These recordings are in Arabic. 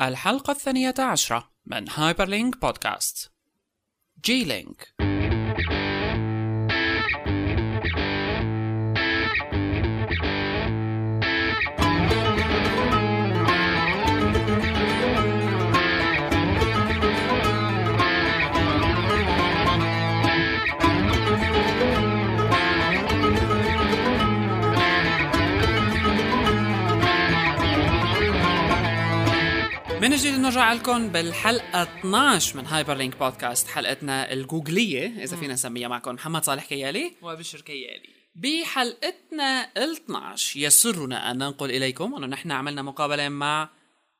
الحلقة الثانية عشرة من Hyperlink بودكاست GLink من جديد نرجع لكم بالحلقة 12 من Hyperlink بودكاست حلقتنا الجوجلية إذا فينا نسميها معكم محمد صالح كيالي. وبشر كيالي. بحلقتنا ال 12 يسرنا أن ننقل إليكم أنه نحن عملنا مقابلة مع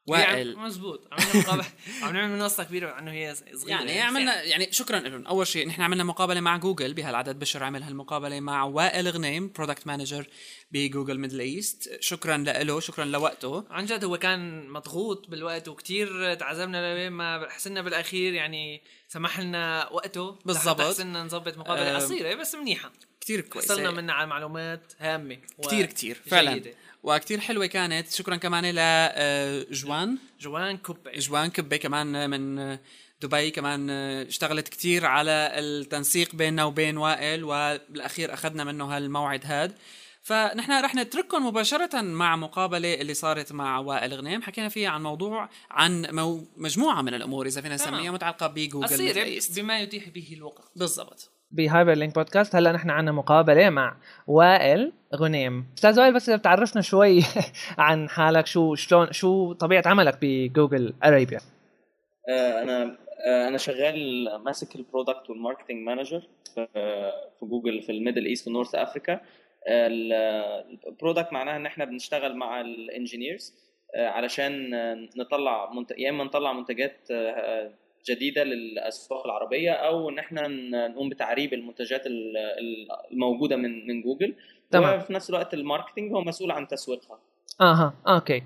وائل مزبوط عملنا مقابلة. عم نعمل منصة كبيرة انه هي صغيرة يعني عملنا يعني شكرا لهم أول شيء نحن عملنا مقابلة مع جوجل بهالعدد. بشر عمل هالمقابلة مع وائل غنيم product manager بجوجل Middle East. شكرا له شكرا لوقته. عن جد هو كان مضغوط بالوقت وكتير تعذبنا لبين ما حسنا بالأخير يعني سمح لنا وقته بالضبط. حسنا نظبط مقابلة أه قصيرة بس منيحة. كثير كويسه حصلنا منها على معلومات هامة كثير كثير فعلا. وجيدة. وكثير حلوة كانت. شكرا كمان لجوان جوان. كوبي. جوان كبه كمان من دبي. كمان اشتغلت كتير على التنسيق بيننا وبين وائل وبالأخير أخذنا منه هالموعد هاد. فنحن رح نترككم مباشرة مع مقابلة اللي صارت مع وائل غنيم. حكينا فيها عن موضوع عن مو مجموعة من الأمور إذا فينا. نسميها متعلقة بجوجل. بما يتيح به الوقت. بالضبط. بهايبر لينك بودكاست هلا نحن عنا مقابلة مع وائل غنيم. أستاذ وائل بس إذا بتعرفنا شوي عن حالك شو شلون شو طبيعة عملك بجوجل أرابيا؟ آه، أنا آه، أنا شغال ماسك ال product وال marketing manager في جوجل في ال Middle East و North Africa. ال product معناها إن إحنا بنشتغل مع ال engineers علشان آه، نطلع منت... يا إما نطلع منتجات آه، جديدة للاسواق العربية أو إن إحنا نقوم بتعريب المنتجات ال- ال- الموجودة من من جوجل. تمام. وفي نفس الوقت ال marketing هو مسؤول عن تسويقها. أها أوكي.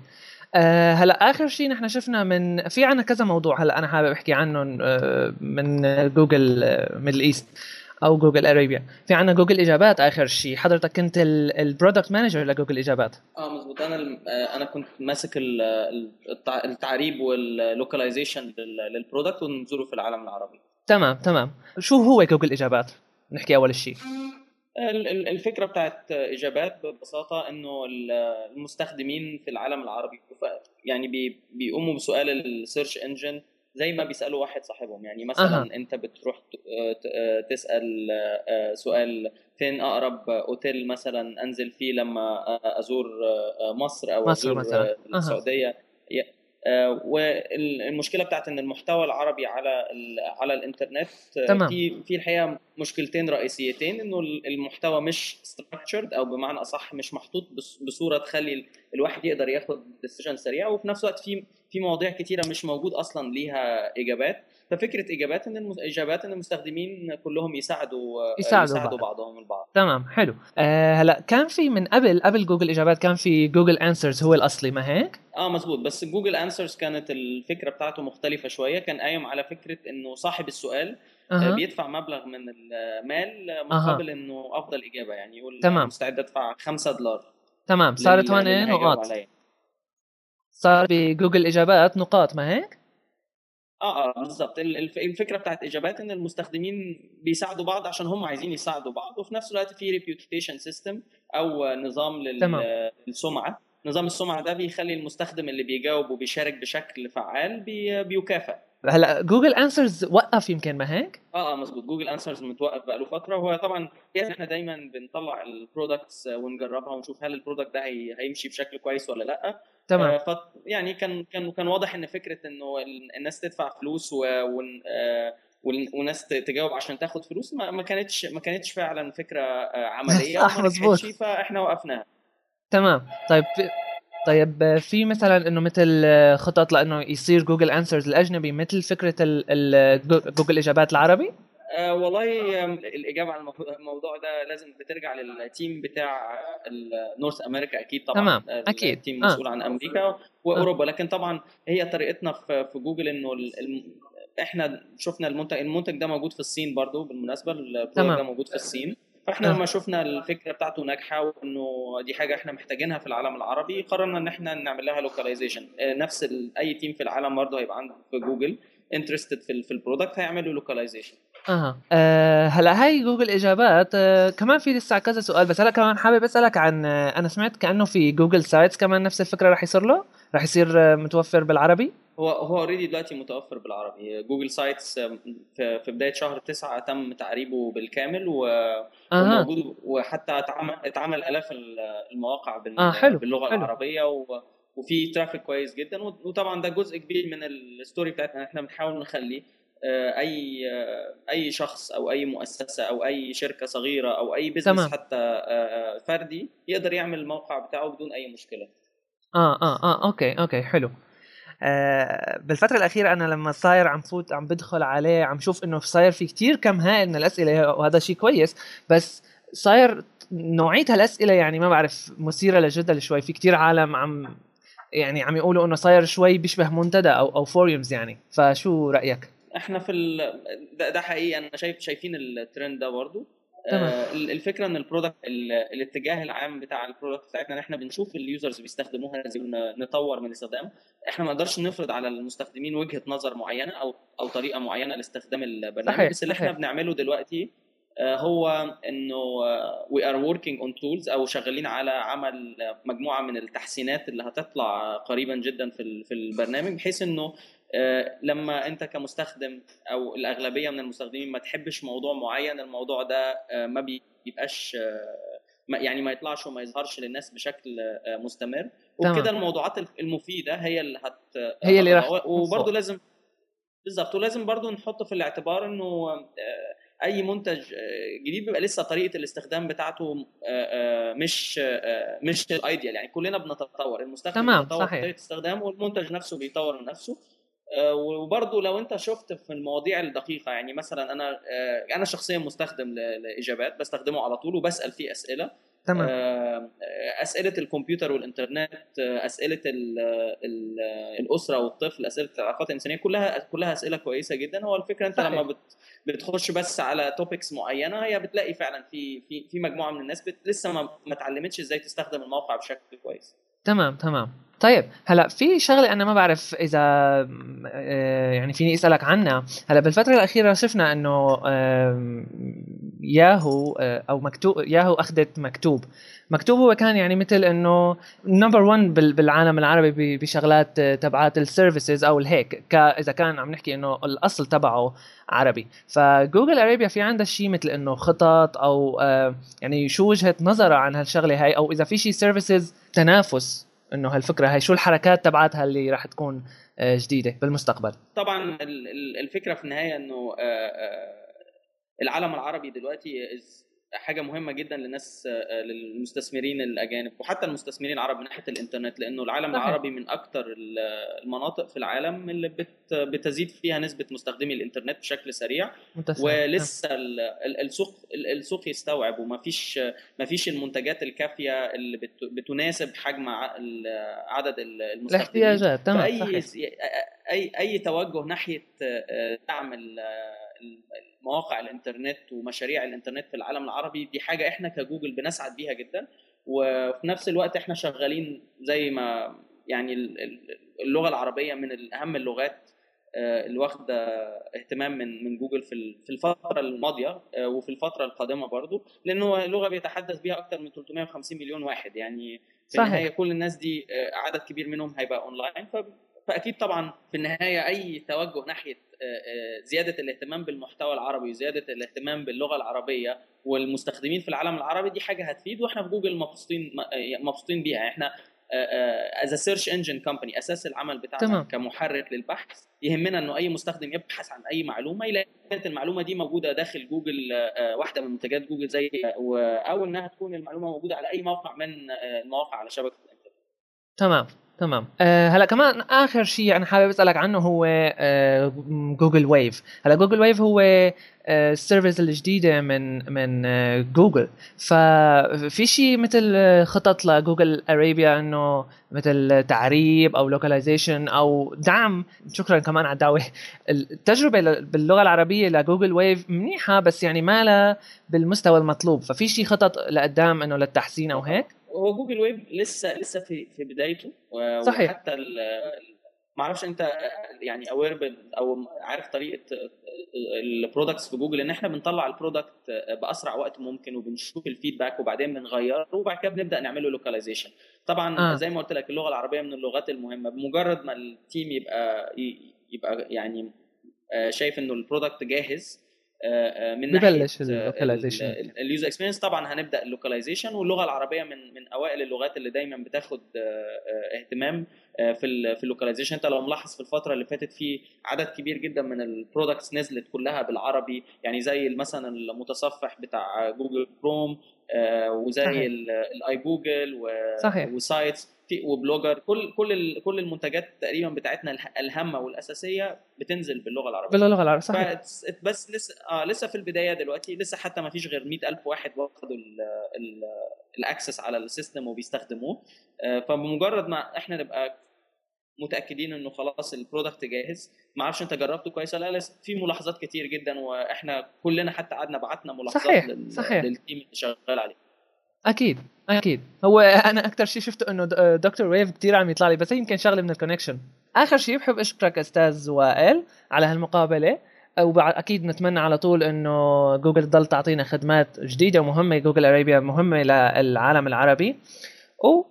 أه هلأ آخر شيء نحن شفنا من في عنا كذا موضوع هلأ أنا حابب أحكي عنهم أه من جوجل Middle East. أو جوجل أرابيا. في عنا جوجل إجابات آخر شيء حضرتك كنت ال product manager لجوجل إجابات. آه مظبوط. أنا آه، أنا كنت ماسك ال- ال- التع- التعريب وال localization لل product ونزوله في العالم العربي. تمام تمام. شو هو جوجل إجابات؟ نحكي أول شيء ال- الفكرة بتاعت إجابات ببساطة إنه ال- المستخدمين في العالم العربي يعني بي- بيقوموا بسؤال ال search engine زي ما بيسألوا واحد صاحبهم يعني مثلا. أه. أنت بتروح تسأل آه، سؤال فين أقرب أوتيل مثلا أنزل فيه لما آه، أزور آه، مصر أو مصر أزور مثلاً. السعودية آه، والمشكلة بتاعت إن المحتوى العربي على على الإنترنت تمام. في في الحقيقة مشكلتين رئيسيتين إنه ال- المحتوى مش structured أو بمعنى أصح مش محطوط بص- بصورة تخلي ال- الواحد يقدر ياخد decision سريع وفي نفس الوقت في في مواضيع كتيرة مش موجود أصلا ليها إجابات. ففكرة إجابات إن المس- إجابات إن المستخدمين كلهم يساعدوا يساعدوا يساعدوا بعض. بعضهم البعض. تمام حلو. أه هلا كان في من قبل قبل جوجل إجابات كان في Google Answers هو الأصلي ما هيك؟ آه مظبوط. بس Google Answers كانت الفكرة بتاعته مختلفة شوية. كان قايم على فكرة إنه صاحب السؤال أها. بيدفع مبلغ من المال مقابل إنه أفضل إجابة يعني يقول تمام. مستعد أدفع 5 دولار. تمام. صارت هون هيجاوب نقاط. صار بجوجل إجابات نقاط ما هيك؟ آه آه بالظبط ال- الف- الفكرة بتاعت إجابات إن المستخدمين بيساعدوا بعض عشان هم عايزين يساعدوا بعض وفي نفس الوقت في reputation system أو نظام لل- تمام. للسمعة. نظام السمعة ده بيخلي المستخدم اللي بيجاوب وبيشارك بشكل فعال بي بيكافئ. هلا Google Answers وقف يمكن ما هيك آه آه مظبوط. Google Answers متوقف بقاله فترة. وهو طبعا يعني إحنا دايما بنطلع ال products ونجربها ونشوف هل ال product ده هي- هيمشي بشكل كويس ولا لأ. تمام. آه، ف يعني كان كان كان واضح إن فكرة إنه ال- الناس تدفع فلوس و... ون- آه، وناس تجاوب عشان تاخد فلوس ما, ما كانتش ما كانتش فعلا فكرة آه، عملية صح، مظبوط. فإحنا وقفناها. تمام طيب في طيب في مثلا إنه مثل خطط لإنه يصير Google Answers الأجنبي مثل فكرة ال ال جوجل إجابات العربي آه والله الإجابة على الموضوع- ده لازم بترجع لل team بتاع North America أكيد طبعا تمام، آه، أكيد. ال team آه. مسؤول عن أمريكا وأوروبا لكن طبعا هي طريقتنا في جوجل إنه إحنا شفنا المنتج المنتج ده موجود في الصين برضو بالمناسبة ال product. ده موجود في الصين فاحنا آه. لما شفنا الفكرة بتاعته ناجحة وإنه دي حاجة إحنا محتاجينها في العالم العربي قررنا إن إحنا نعمل لها localization نفس ال- أي team في العالم برضه هيبقى عنده في جوجل interested في في ال product هيعملوا localization أها. أه هلا هاي جوجل إجابات. أه كمان في لسه كذا سؤال بس هلا كمان حابب أسألك عن آه، أنا سمعت كأنه في Google Sites كمان نفس الفكرة رح يصير له رح يصير آه، متوفر بالعربي. هو هو already دلوقتي متوفر بالعربي. Google Sites في بداية شهر تسعة تم تعريبه بالكامل و أها وموجود وحتى اتعمل اتعمل آلاف ال- المواقع بال- آه، حلو، باللغة حلو. العربية و وفي traffic كويس جدا. وطبعا ده جزء كبير من ال story بتاعتنا. إحنا بنحاول نخلي آه، أي آه، أي شخص أو أي مؤسسة أو أي شركة صغيرة أو أي business تمام. حتى آه، فردي يقدر يعمل الموقع بتاعه بدون أي مشكلة. آه آه آه أوكي أوكي حلو. آه بالفترة الأخيرة أنا لما صاير عم فوت عم بدخل عليه عم شوف إنه صاير في كتير كم هائل من الأسئلة وهذا شيء كويس بس صاير نوعية هالأسئلة يعني ما بعرف مثيرة للجدل شوي في كتير عالم عم يعني عم يقولوا إنه صاير شوي بيشبه منتدى أو أو forums يعني فشو رأيك؟ إحنا في ال... ده, ده حقيقي أنا شايف شايفين الترند ده برضه. آه ال- الفكرة إن ال product ال- الاتجاه العام بتاع ال product بتاعتنا إن إحنا بنشوف ال users بيستخدموها إزاي نطور من استخدام إحنا ما نقدرش نفرض على المستخدمين وجهة نظر معينة أو أو طريقة معينة لاستخدام البرنامج. صحيح، بس اللي. إحنا بنعمله دلوقتي آه، هو إنه we are working on tools أو شغالين على عمل مجموعة من التحسينات اللي هتطلع قريبا جدا في في البرنامج بحيث إنه لما انت كمستخدم أو الاغلبيه من المستخدمين ما تحبش موضوع معين الموضوع ده آه، ما بيبقاش آه، يعني ما يطلعش وما يظهرش للناس بشكل آه، مستمر. وبكده الموضوعات المفيده هي اللي هت هي اللي راح فوق. لازم بالظبط ولازم برضه نحط في الاعتبار انه آه، اي منتج آه، جديد بيبقى لسه طريقة الاستخدام بتاعته آه، آه، مش آه، مش الايديال يعني كلنا بنتطور المستخدم تمام، بيتطور صحيح. طريقة استخدامه والمنتج نفسه بيطور من نفسه آه، وبرضه لو انت شفت في المواضيع الدقيقة يعني مثلا أنا آه، أنا شخصيا مستخدم لإجابات بستخدمه على طول وبسأل فيه أسئلة. تمام. آه، أسئلة الكمبيوتر والإنترنت آه، أسئلة ال ال الأسرة والطفل أسئلة العلاقات الإنسانية كلها كلها أسئلة كويسة جدا. هو الفكرة أنت صحيح. لما بت بتخش بس على توبكس معينة هي بتلاقي فعلا في في في مجموعة من الناس لسه ما ما اتعلمتش إزاي تستخدم الموقع بشكل كويس. تمام تمام. طيب هلا في شغلة أنا ما بعرف إذا آه، يعني فيني أسألك عنها. هلا بالفترة الأخيرة شفنا إنه ياهو آه، أو مكتوب ياهو أخذت مكتوب. مكتوب هو كان يعني مثل إنه number 1 بالعالم العربي بشغلات آه، تبعات ال services أو الهيك إذا كان عم نحكي إنه الأصل تبعه عربي. فجوجل arabia في عندها شيء مثل إنه خطط أو يعني شو وجهة نظرها عن هالشغلة هاي أو إذا في شيء services تنافس إنه هالفكرة هاي شو الحركات تبعتها اللي راح تكون آه، جديدة بالمستقبل؟ طبعا ال- ال- الفكرة في النهاية إنه آه، آه، العالم العربي دلوقتي حاجة مهمة جدا للناس آه، للمستثمرين الأجانب وحتى المستثمرين العرب من ناحية الإنترنت لأنه العالم صحيح. العربي من أكثر المناطق في العالم اللي بت- بتزيد فيها نسبة مستخدمي الإنترنت بشكل سريع متسع. ولسه ال- ال- السوق ال- السوق يستوعب وما فيش ما فيش المنتجات الكافية اللي بت- بتناسب حجم عدد المستخدمين الاحتياجات تمام صحيح أي أي توجه ناحية آه، دعم مواقع الإنترنت ومشاريع الإنترنت في العالم العربي دي حاجة إحنا كجوجل بنسعد بيها جدا وفي نفس الوقت إحنا شغالين زي ما يعني ال- ال- اللغة العربية من أهم اللغات آه، اللي واخدة اهتمام من من جوجل في في الفترة الماضية آه، وفي الفترة القادمة برضو لأنه لغة بيتحدث بيها أكثر من 350 مليون واحد يعني في صحيح. النهاية كل الناس دي آه، عدد كبير منهم هيبقى اونلاين فأكيد طبعا في النهاية أي توجه ناحية آه، آه، زيادة الاهتمام بالمحتوى العربي وزيادة الاهتمام باللغة العربية والمستخدمين في العالم العربي دي حاجة هتفيد وإحنا في جوجل مبسوطين م- مبسوطين بيها. إحنا as search engine company أساس العمل بتاعنا تمام. كمحرك للبحث يهمنا إنه أي مستخدم يبحث عن أي معلومة يلاقي كانت المعلومة دي موجودة داخل جوجل آه، واحدة من منتجات جوجل زي أو إنها تكون المعلومة موجودة على أي موقع من آه، المواقع على شبكة الإنترنت. تمام. تمام. أه هلا كمان آخر شيء أنا حابب أسألك عنه هو أه جوجل ويف هلا جوجل ويف هو أه ال service الجديدة من من أه جوجل ففي شيء مثل خطط لجوجل arabia إنه مثل تعريب أو localization أو دعم. شكرا كمان على الدعوة. التجربه باللغة العربية لجوجل ويف منيحة بس يعني ما لها بالمستوى المطلوب. ففي شيء خطط لقدام إنه للتحسين أو هيك؟ هو جوجل ويب لسه لسه في في بدايته صحيح. وحتى ما أعرفش انت يعني aware أو عارف طريقة ال products في جوجل ان إحنا بنطلع ال product بأسرع وقت ممكن وبنشوف ال feedback وبعدين بنغيره وبعد كده بنبدأ نعمل له localization طبعا آه. زي ما قلت لك اللغة العربية من اللغات المهمة بمجرد ما ال team يبقى يبقى يعني آه، شايف إنه ال product جاهز من ببلش ناحيه ال localization. ال user experience طبعا هنبدأ ال localization واللغة العربية من من أوائل اللغات اللي دايما بتاخد آه، آه، اهتمام آه، في في ال localization انت لو ملاحظ في الفترة اللي فاتت في عدد كبير جدا من ال products نزلت كلها بالعربي يعني زي مثلا المتصفح بتاع جوجل كروم آه، وزي الاي جوجل. وسايتس وبلوجر كل كل كل المنتجات تقريبا بتاعتنا اله- الهامة والأساسية بتنزل باللغة العربية. باللغة العربية إت- بس لسه آه لسه في البداية دلوقتي لسه حتى ما فيش غير 100000 واحد واخدوا ال access على ال system وبيستخدموه. آه، فبمجرد ما إحنا نبقى متأكدين إنه خلاص ال product جاهز ما أعرفش أنت جربته كويس ولا لأ لسه في ملاحظات كتير جدا وإحنا كلنا حتى قعدنا بعتنا ملاحظات صحيح، لل... صحيح. لل team اللي شغال عليه. أكيد أكيد. هو أنا أكثر شيء شفته إنه د- دكتور ويف كثير عم يطلع لي بس هي يمكن شغلة من ال connection آخر شيء بحب أشكرك أستاذ وائل على هالمقابلة. واكيد نتمنى على طول إنه جوجل تضل تعطينا خدمات جديدة ومهمة. جوجل arabia مهمة للعالم العربي. و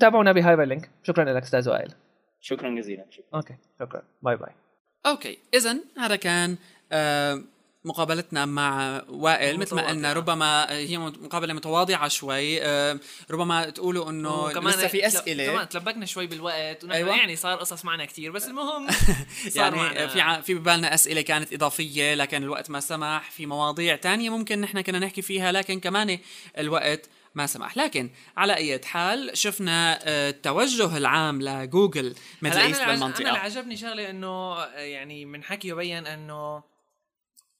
تابعونا بهايبر لينك شكرا لك أستاذ وائل. شكرا جزيلا. شكرا. okay شكرا. bye bye. okay اذا هذا كان آه، مقابلتنا مع وائل مثل ما قلنا. ربما هي مقابلة متواضعة شوي آه، ربما تقولوا إنه لسه في أسئلة كمان تلبكنا شوي بالوقت ونحن أيوة. يعني صار قصص معنا كتير بس المهم صار يعني معنا في ع- في ببالنا أسئلة كانت إضافية لكن الوقت ما سمح في مواضيع تانية ممكن نحن كنا نحكي فيها لكن كمان الوقت ما سمح لكن على أي حال شفنا آه، التوجه العام لجوجل هلا إيست العج- أنا اللي بالمنطقة عجبني شغلة إنه آه، يعني من حكي يبين إنه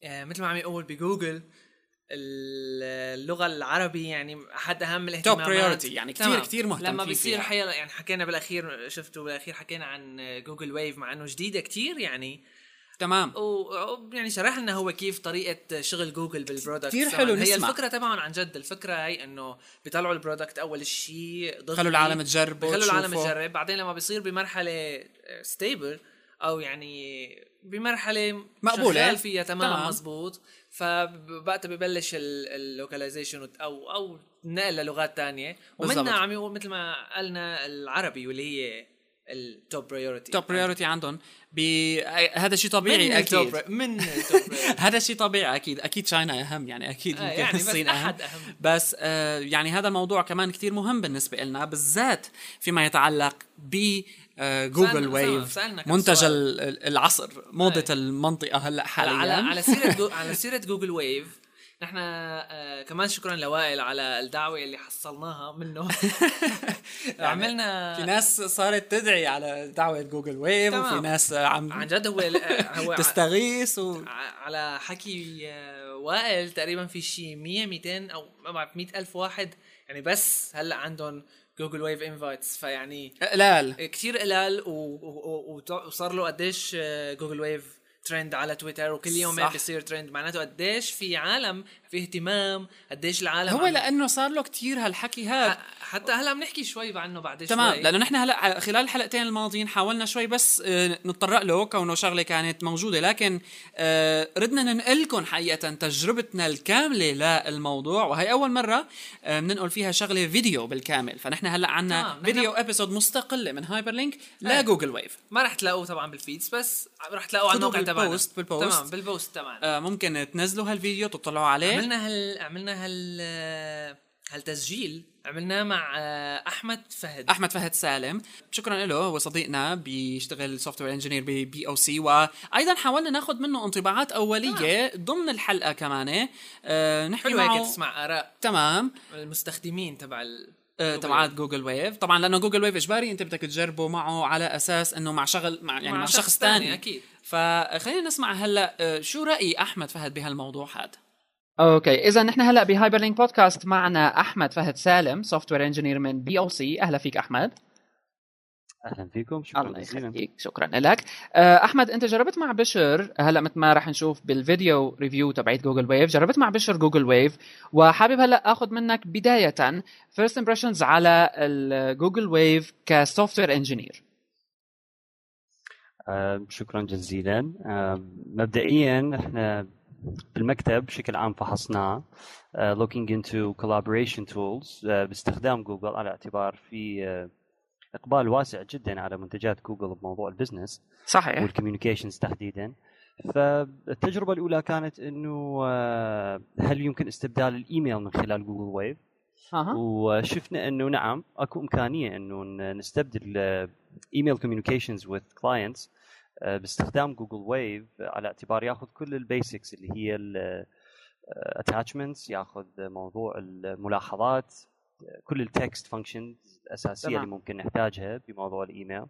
مثل ما عم يقول بجوجل ال- اللغة العربي يعني احد أهم الاهتمامات priority، يعني كتير- تمام. كتير مهتم لما بيصير. حيلا يعني حكينا بالأخير شفتوا بالأخير حكينا عن جوجل ويف مع إنه جديدة كتير يعني تمام و يعني شرح لنا هو كيف طريقة شغل جوجل بال product كتير حلو هي نسمع. الفكرة تبعهم عن جد الفكرة هي إنه بيطلعوا ال product أول شيء خلوا العالم تجربه بخلوا العالم. تجرب بعدين لما بيصير بمرحلة stable أو يعني بمرحلة مقبولة. شغال فيها تمام, تمام. مزبوط فوقتها ببلش ال localization أو أو النقل للغات تانية. ومنها عم يقول مثل ما قلنا العربي واللي هي ال top priority top priority عندهم. ب... هذا شيء طبيعي أكيد. من ال top priority. هذا شيء طبيعي أكيد. أكيد China أهم يعني أكيد آه، يعني بس الصين أهم. أحد أهم. بس آه يعني هذا الموضوع كمان كتير مهم بالنسبة لنا بالذات فيما يتعلق ب آه، جوجل سألنا- ويف منتج العصر موضة أي. المنطقة هلأ حاليا. على على سيرة جو على سيرة جوجل ويف نحن آه كمان شكرا لوائل على الدعوة اللي حصلناها منه. عملنا في ناس صارت تدعي على دعوة جوجل ويف. وفي ناس عم عن جد هو هو ع- تستغيث و... على حكي آه، وائل تقريبا في شيء 100 200 أو ما بعرف 100 ألف واحد. يعني بس هلأ عندهم جوجل ويف invites فيعني قلال كثير قلال وصار له قديش آه، جوجل ويف ترند على تويتر وكل يوم صح. بيصير ترند معناته قديش في عالم في اهتمام قديش العالم هو عم- لأنه صار له كتير هالحكي هذا حتى هلا بنحكي شوي عنه بعد شوي. تمام لأنه نحن هلا خلال الحلقتين الماضيين حاولنا شوي بس آه، نتطرق له. كونه شغلة كانت موجودة لكن آه، ردنا ننقلكم حقيقة تجربتنا الكاملة للموضوع. وهي أول مرة آه، بننقل فيها شغلة فيديو بالكامل. فنحن هلا عنا تمام، نحن- فيديو episode مستقله من هايبر لينك. لجوجل ويف ما رح تلاقوه طبعا بال feeds بس رح تلاقوه على الموقع تبعنا. بال post- بال post. تمام بال post تبعنا. آه، ممكن تنزلوا هالفيديو تطلعوا عليه. عملنا هال عملنا هال هالتسجيل عملناه مع آه، أحمد فهد. أحمد فهد سالم. شكرا له هو صديقنا بيشتغل software engineer ب POC وأيضا حاولنا ناخذ منه انطباعات أولية ضمن الحلقة كمان. آه نحكي حلو هيك معه تسمع آراء تمام. المستخدمين تبع ال... آه، تبعات جوجل ويف طبعا لأنه جوجل ويف إجباري أنت بدك تجربه معه على أساس إنه مع شغل مع يعني مع, مع شخص ثاني أكيد. فخلينا نسمع هلأ آه، شو رأي أحمد فهد بهالموضوع هذا؟ أوكي إذا نحن هلا بهايبر لينك بودكاست معنا أحمد فهد سالم software engineer من POC أهلا فيك أحمد. أهلا فيكم شكرا الله يخليك شكرا لك. آه، أحمد أنت جربت مع بشر؟ هلا مثل ما راح نشوف بال video review تبعت جوجل ويف جربت مع بشر جوجل ويف وحابب هلا آخذ منك بداية first impressions على الجوجل ويف ك software engineer شكرا جزيلا. آه، مبدئيا إحنا بالمكتب بشكل عام فحصناه uh, looking into collaboration tools uh, باستخدام جوجل على اعتبار في uh, إقبال واسع جدا على منتجات جوجل بموضوع ال business صحيح. وال communications تحديدا. فالتجربة الأولى كانت إنه هل يمكن استبدال الإيميل من خلال جوجل ويف أه. وشفنا إنه نعم أكو إمكانية إنه نستبدل email communications with clients باستخدام جوجل ويف على اعتبار ياخذ كل ال basics اللي هي ال attachments ياخذ موضوع الملاحظات كل ال text functions الأساسية طبعا. اللي ممكن نحتاجها بموضوع الإيميل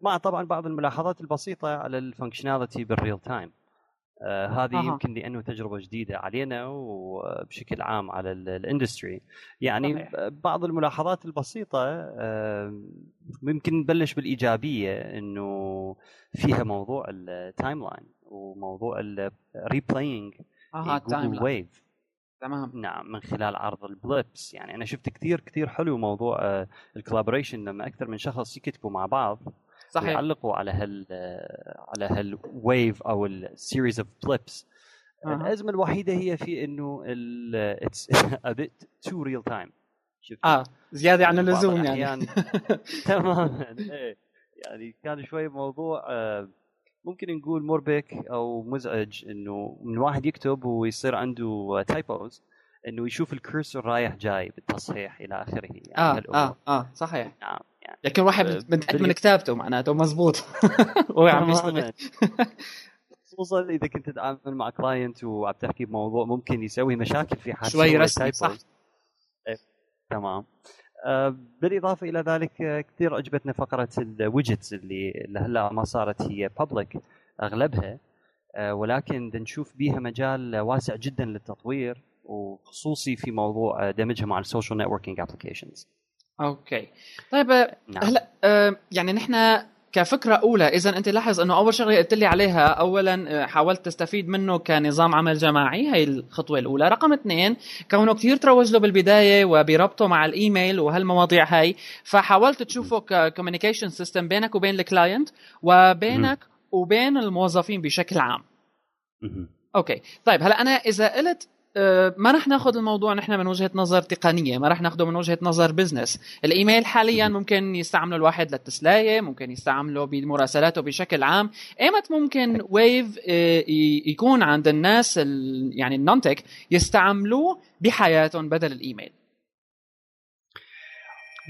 مع طبعا بعض الملاحظات البسيطة على ال functionality بال real time آه هذه آه. يمكن لأنه تجربة جديدة علينا وبشكل عام على ال industry. يعني صحيح. بعض الملاحظات البسيطة آه ممكن نبلش بالإيجابية إنه فيها موضوع ال timeline وموضوع ال replying آه جوجل ويف تمام. نعم من خلال عرض ال blips يعني أنا شفت كثير كثير حلو موضوع آه ال collaboration لما أكثر من شخص يكتبوا مع بعض. صحيح. يعلقوا على هال على هالويف أو ال series of blips الأزمة الوحيدة هي في إنه it's a bit too real time آه زيادة عن اللزوم يعني. تماما إيه. يعني كان شوي موضوع آه ممكن نقول مربك أو مزعج إنه من واحد يكتب ويصير عنده typos إنه يشوف ال cursor رايح جاي بالتصحيح إلى آخره يعني آه آه آه صحيح. نعم. يعني. لكن واحد متاكد من كتابته معناته مزبوط. هو عم يشتغل. خصوصا إذا كنت تتعامل مع client وعم تحكي بموضوع ممكن يسوي مشاكل في حد شوي رسمي صح. إيه، تمام. آه، بالإضافة إلى ذلك آه، كثير عجبتنا فقرة ال widgets اللي هلا ما صارت هي public أغلبها. آه، ولكن نشوف بيها مجال واسع جدا للتطوير وخصوصي في موضوع دمجها مع ال social networking applications okay. طيب نعم. هلا يعني نحن كفكرة أولى إذا أنت لاحظ أنه أول شغلة قلت لي عليها أولا آه، حاولت تستفيد منه كنظام عمل جماعي هي الخطوة الأولى. رقم اثنين كونه كثير تروج له بالبداية وبربطه مع الإيميل وهالمواضيع هاي فحاولت تشوفه ك communication system بينك وبين ال client وبينك وبين الموظفين بشكل عام. okay. طيب هلا أنا إذا قلت آه، ما رح ناخذ الموضوع نحن من وجهة نظر تقنية ما رح ناخذه من وجهة نظر business ال email حاليا ممكن يستعمله الواحد للتسلاية ممكن يستعمله بمراسلاته بشكل عام. إيمت ممكن ويف آه، يكون عند الناس يعني ال non-tech يستعملوه بحياتهم بدل الإيميل.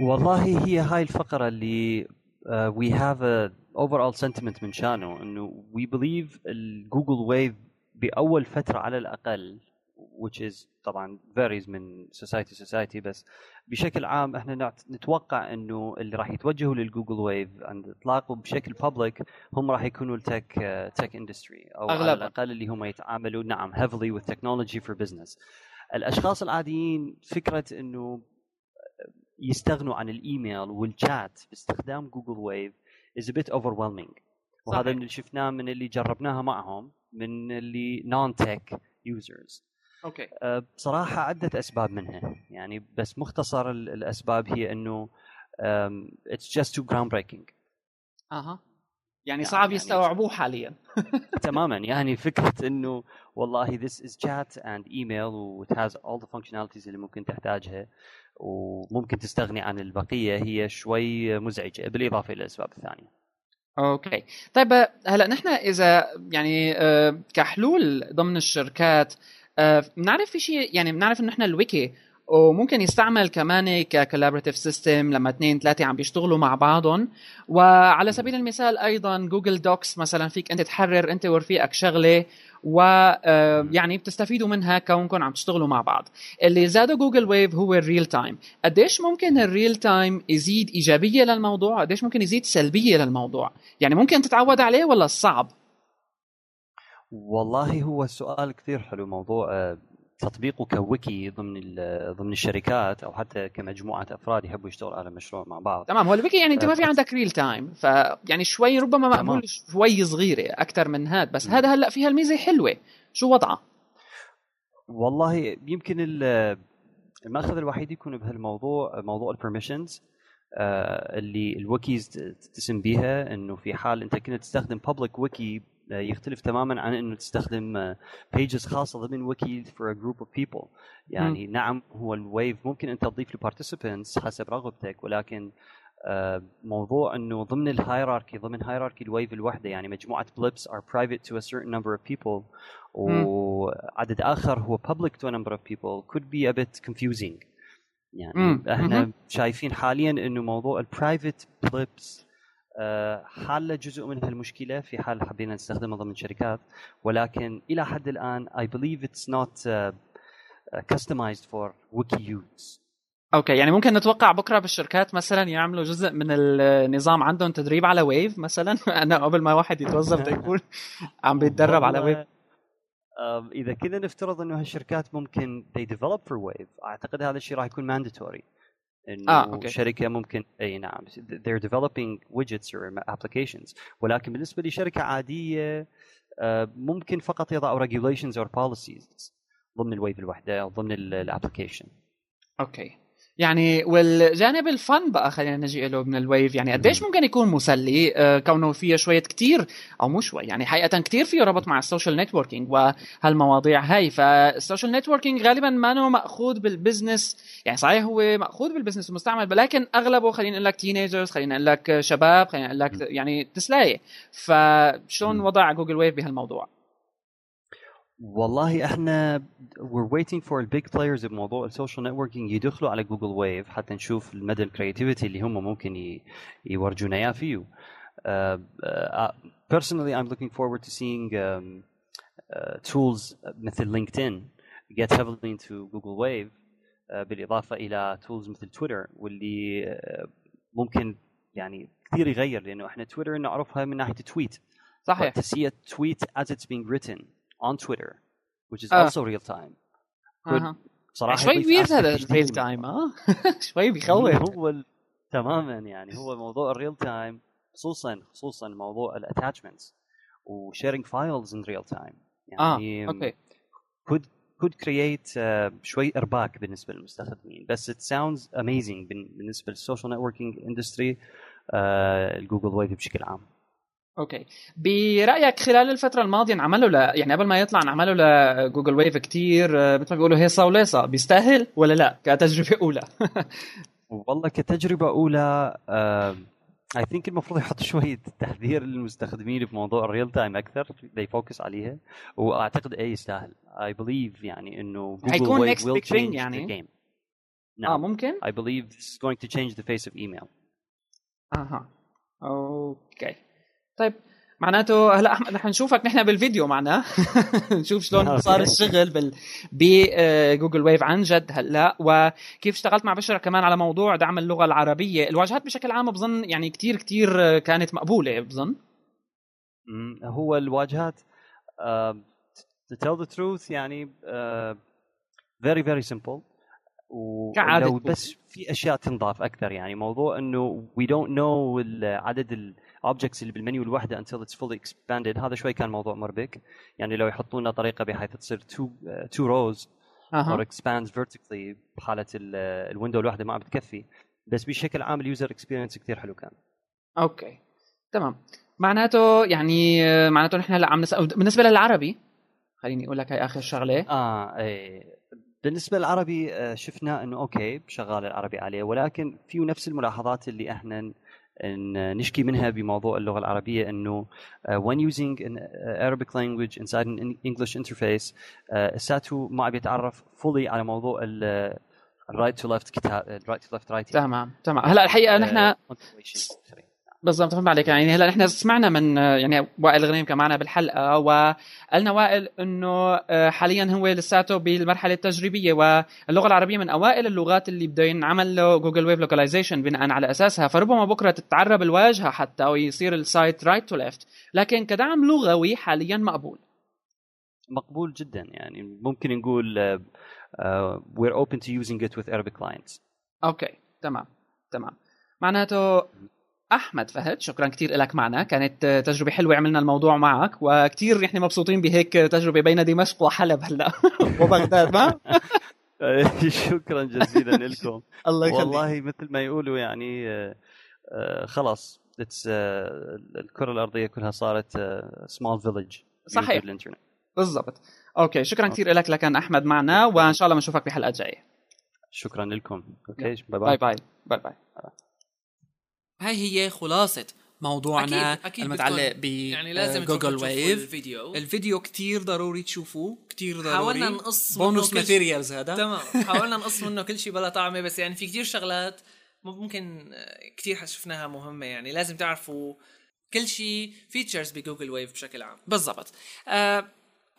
والله هي هاي الفقرة اللي we have a overall sentiment من شانه إنه we believe الجوجل ويف بأول فترة على الأقل which is طبعا varies من society to society بس بشكل عام إحنا نتوقع إنه اللي راح يتوجهوا للجوجل ويف عند إطلاقه بشكل public هم راح يكونوا ال tech tech industry أو أغلب. على الأقل اللي هم يتعاملوا نعم heavily with technology for business. الأشخاص العاديين فكرة إنه يستغنوا عن ال email وال chat باستخدام جوجل ويف is a bit overwhelming. وهذا اللي شفناه من اللي جربناها معهم من اللي non-tech users okay. أه، بصراحة عدة أسباب منها. يعني بس مختصر الأسباب هي إنه it's just too ground breaking أها. يعني صعب يعني يستوعبوه حاليا. تماما. يعني فكرة إنه والله this is chat and email و it has all the functionalities اللي ممكن تحتاجها وممكن تستغني عن البقية هي شوي مزعجة بالإضافة إلى الأسباب الثانية. okay. طيب هلأ نحن إذا يعني أه، كحلول ضمن الشركات بنعرف في شيء يعني بنعرف إنه إحنا الويكي وممكن يستعمل كمان ك collaborative system لما اثنين ثلاثة عم بيشتغلوا مع بعضهم. وعلى سبيل المثال أيضا Google Docs مثلا فيك أنت تحرر أنت ورفيقك شغلة و آه، يعني بتستفيدوا منها كونكم عم تشتغلوا مع بعض. اللي زاده Google Wave هو ال real time قديش ممكن ال real time يزيد إيجابية للموضوع؟ قديش ممكن يزيد سلبية للموضوع؟ يعني ممكن تتعود عليه ولا صعب؟ والله هو سؤال كثير حلو موضوع آه، تطبيقه كويكي ضمن ضمن الشركات أو حتى كمجموعة أفراد يحبوا يشتغلوا على مشروع مع بعض. تمام هو الويكي يعني أنت ما في عندك real time فيعني شوي ربما مقبول شوي صغيرة أكثر من هذا بس هذا هلأ فيها الميزة حلوة. شو وضعها والله يمكن المأخذ الوحيد يكون بهالموضوع موضوع ال permissions آه، اللي ال wikis تتسم بيها إنه في حال أنت كنت تستخدم public wiki يختلف تماما عن إنه تستخدم pages خاصة ضمن wiki for a group of people يعني م. نعم هو ال Wave ممكن أنت تضيف له participants حسب رغبتك ولكن موضوع إنه ضمن ال hierarchy ضمن hierarchy ال wave الوحدة يعني مجموعة blips are private to a certain number of people وعدد آخر هو public to a number of people could be a bit confusing. يعني إحنا شايفين حاليا إنه موضوع ال private blips آه، حل جزء من هالمشكلة في حال حبينا نستخدمها ضمن شركات ولكن إلى حد الآن I believe it's not uh, customized for wiki use okay يعني ممكن نتوقع بكرة بالشركات مثلا يعملوا جزء من النظام عندهم تدريب على Wave مثلا؟ أنا قبل ما واحد يتوظف يكون عم بيتدرب على Wave إذا كذا نفترض إنه هالشركات ممكن they develop for wave أعتقد هذا الشيء راح يكون mandatory. إنه آه، okay. شركة ممكن أي نعم they're developing widgets or applications. ولكن بالنسبة لشركة عادية آه، ممكن فقط يضعوا regulations or policies ضمن ال wave الوحدة أو ضمن ال application okay. يعني والجانب ال fun بقى خلينا نجي له من ال Wave. يعني قديش ممكن يكون مسلي؟ آه، كونه فيه شوية كتير أو مو شوي يعني حقيقة كتير فيه ربط مع ال social networking وهالمواضيع هاي. فال social networking غالبا ما نو مأخوذ بال business يعني صحيح هو مأخوذ بال business ومستعمل ولكن أغلبه خلينا نقول لك teenagers خلينا نقول لك شباب خلينا نقول لك يعني تسلايه فشلون وضع Google Wave بهالموضوع؟ والله إحنا we're waiting for the big players بموضوع ال social networking يدخلوا على Google Wave حتى نشوف المدى ال creativity اللي هم ممكن يورجونا إياه فيه. Uh, uh, personally I'm looking forward to seeing um, uh, tools مثل LinkedIn get heavily into Google Wave uh, بالإضافة إلى tools مثل تويتر واللي uh, ممكن يعني كثير يغير لأنه إحنا تويتر نعرفها من ناحية tweet صحيح to see a tweet as it's being written on Twitter which is uh. also real time. Could uh-huh. صراحة شوي weird هذا ال real time ها شوي بيخوف. هو تماما يعني هو موضوع ال real time خصوصا خصوصا موضوع ال attachments و sharing files in real time يعني آه okay. could could create uh, شوي إرباك بالنسبة للمستخدمين. بس it sounds amazing بالنسبة لل social networking industry ال Google Wave بشكل عام. okay. برأيك خلال الفترة الماضية انعملوا ل... يعني قبل ما يطلع انعملوا ل Google Wave كثير آه، مثل ما بيقولوا هيصه وليصه بيستاهل ولا لا؟ كتجربة أولى. والله كتجربة أولى I uh, think المفروض يحط شوية تحذير للمستخدمين بموضوع ال real time أكثر. ي focus عليها. وأعتقد اي يستاهل. I believe يعني إنه جوجل حيكون next big thing يعني. game. نعم. آه ممكن. I believe this is going to change the face of email. أها. okay. طيب معناته هلا أحمد رح نشوفك نحن بالفيديو معنا. نشوف شلون صار الشغل بال ب Google Wave عن جد هلا. وكيف اشتغلت مع بشرى كمان على موضوع دعم اللغة العربية. الواجهات بشكل عام بظن يعني كتير كتير كانت مقبولة بظن. هو الواجهات uh, to tell the truth يعني uh, very very simple. ولو بس في أشياء تنضاف أكثر يعني موضوع إنه we don't know عدد ال objects اللي بالمنيو الواحدة until it's fully expanded. هذا شوي كان موضوع مربك يعني لو يحطوا لنا طريقة بحيث تصير uh, two rows uh-huh. or expands vertically بحالة ال window الواحدة ما عم بتكفي. بس بشكل عام ال user experience كثير حلو كان. okay. تمام. معناته يعني معناته نحن هلا عم نسال بالنسبة للعربي خليني أقول لك هاي آخر شغلة. آه إيه. بالنسبة للعربي آه، شفنا إنه okay شغال العربي عليه ولكن في نفس الملاحظات اللي إحنا نشكي منها بموضوع اللغة العربية إنه uh, when using an Arabic language inside an English interface uh, ساتو ما عم يتعرف fully على موضوع ال right to left كتاب ال right to left right تمام تمام. هلأ الحقيقة نحن بالضبط فهمت عليك يعني. هلا نحن سمعنا من يعني وائل غنيم كان معنا بالحلقة وقالنا وائل إنه آه، حاليا هو لساته بالمرحلة التجريبية واللغة العربية من أوائل اللغات اللي بده ينعمل له جوجل ويف localization بناء على أساسها. فربما بكرة تتعرب الواجهة حتى ويصير ال site right to left لكن كدعم لغوي حاليا مقبول. مقبول جدا يعني. ممكن نقول we're open to using it with Arabic clients. أوكي تمام تمام. معناته أحمد فهد شكرا كثير لك معنا. كانت تجربة حلوة عملنا الموضوع معك وكثير نحن مبسوطين بهيك تجربة بين دمشق وحلب هلا. وبغداد ما؟ شكرا جزيلا لكم. الله يخليك. والله مثل ما يقولوا يعني خلاص الكرة الأرضية كلها صارت small village صحيح. الانترنت بالضبط. okay شكرا كثير لك لكان أحمد معنا وإن شاء الله بنشوفك بحلقات جاية. شكرا لكم. okay bye bye bye bye bye هاي هي خلاصة موضوعنا أكيد أكيد المتعلق ب يعني لازم جوجل ويف الفيديو. الفيديو كتير ضروري تشوفوه كتير ضروري. حاولنا نقص bonus materials هذا. تمام. حاولنا نقص منه كل شيء بلا طعمة بس يعني في كتير شغلات ممكن كتير شفناها مهمة. يعني لازم تعرفوا كل شيء features بجوجل ويف بشكل عام. بالضبط. آه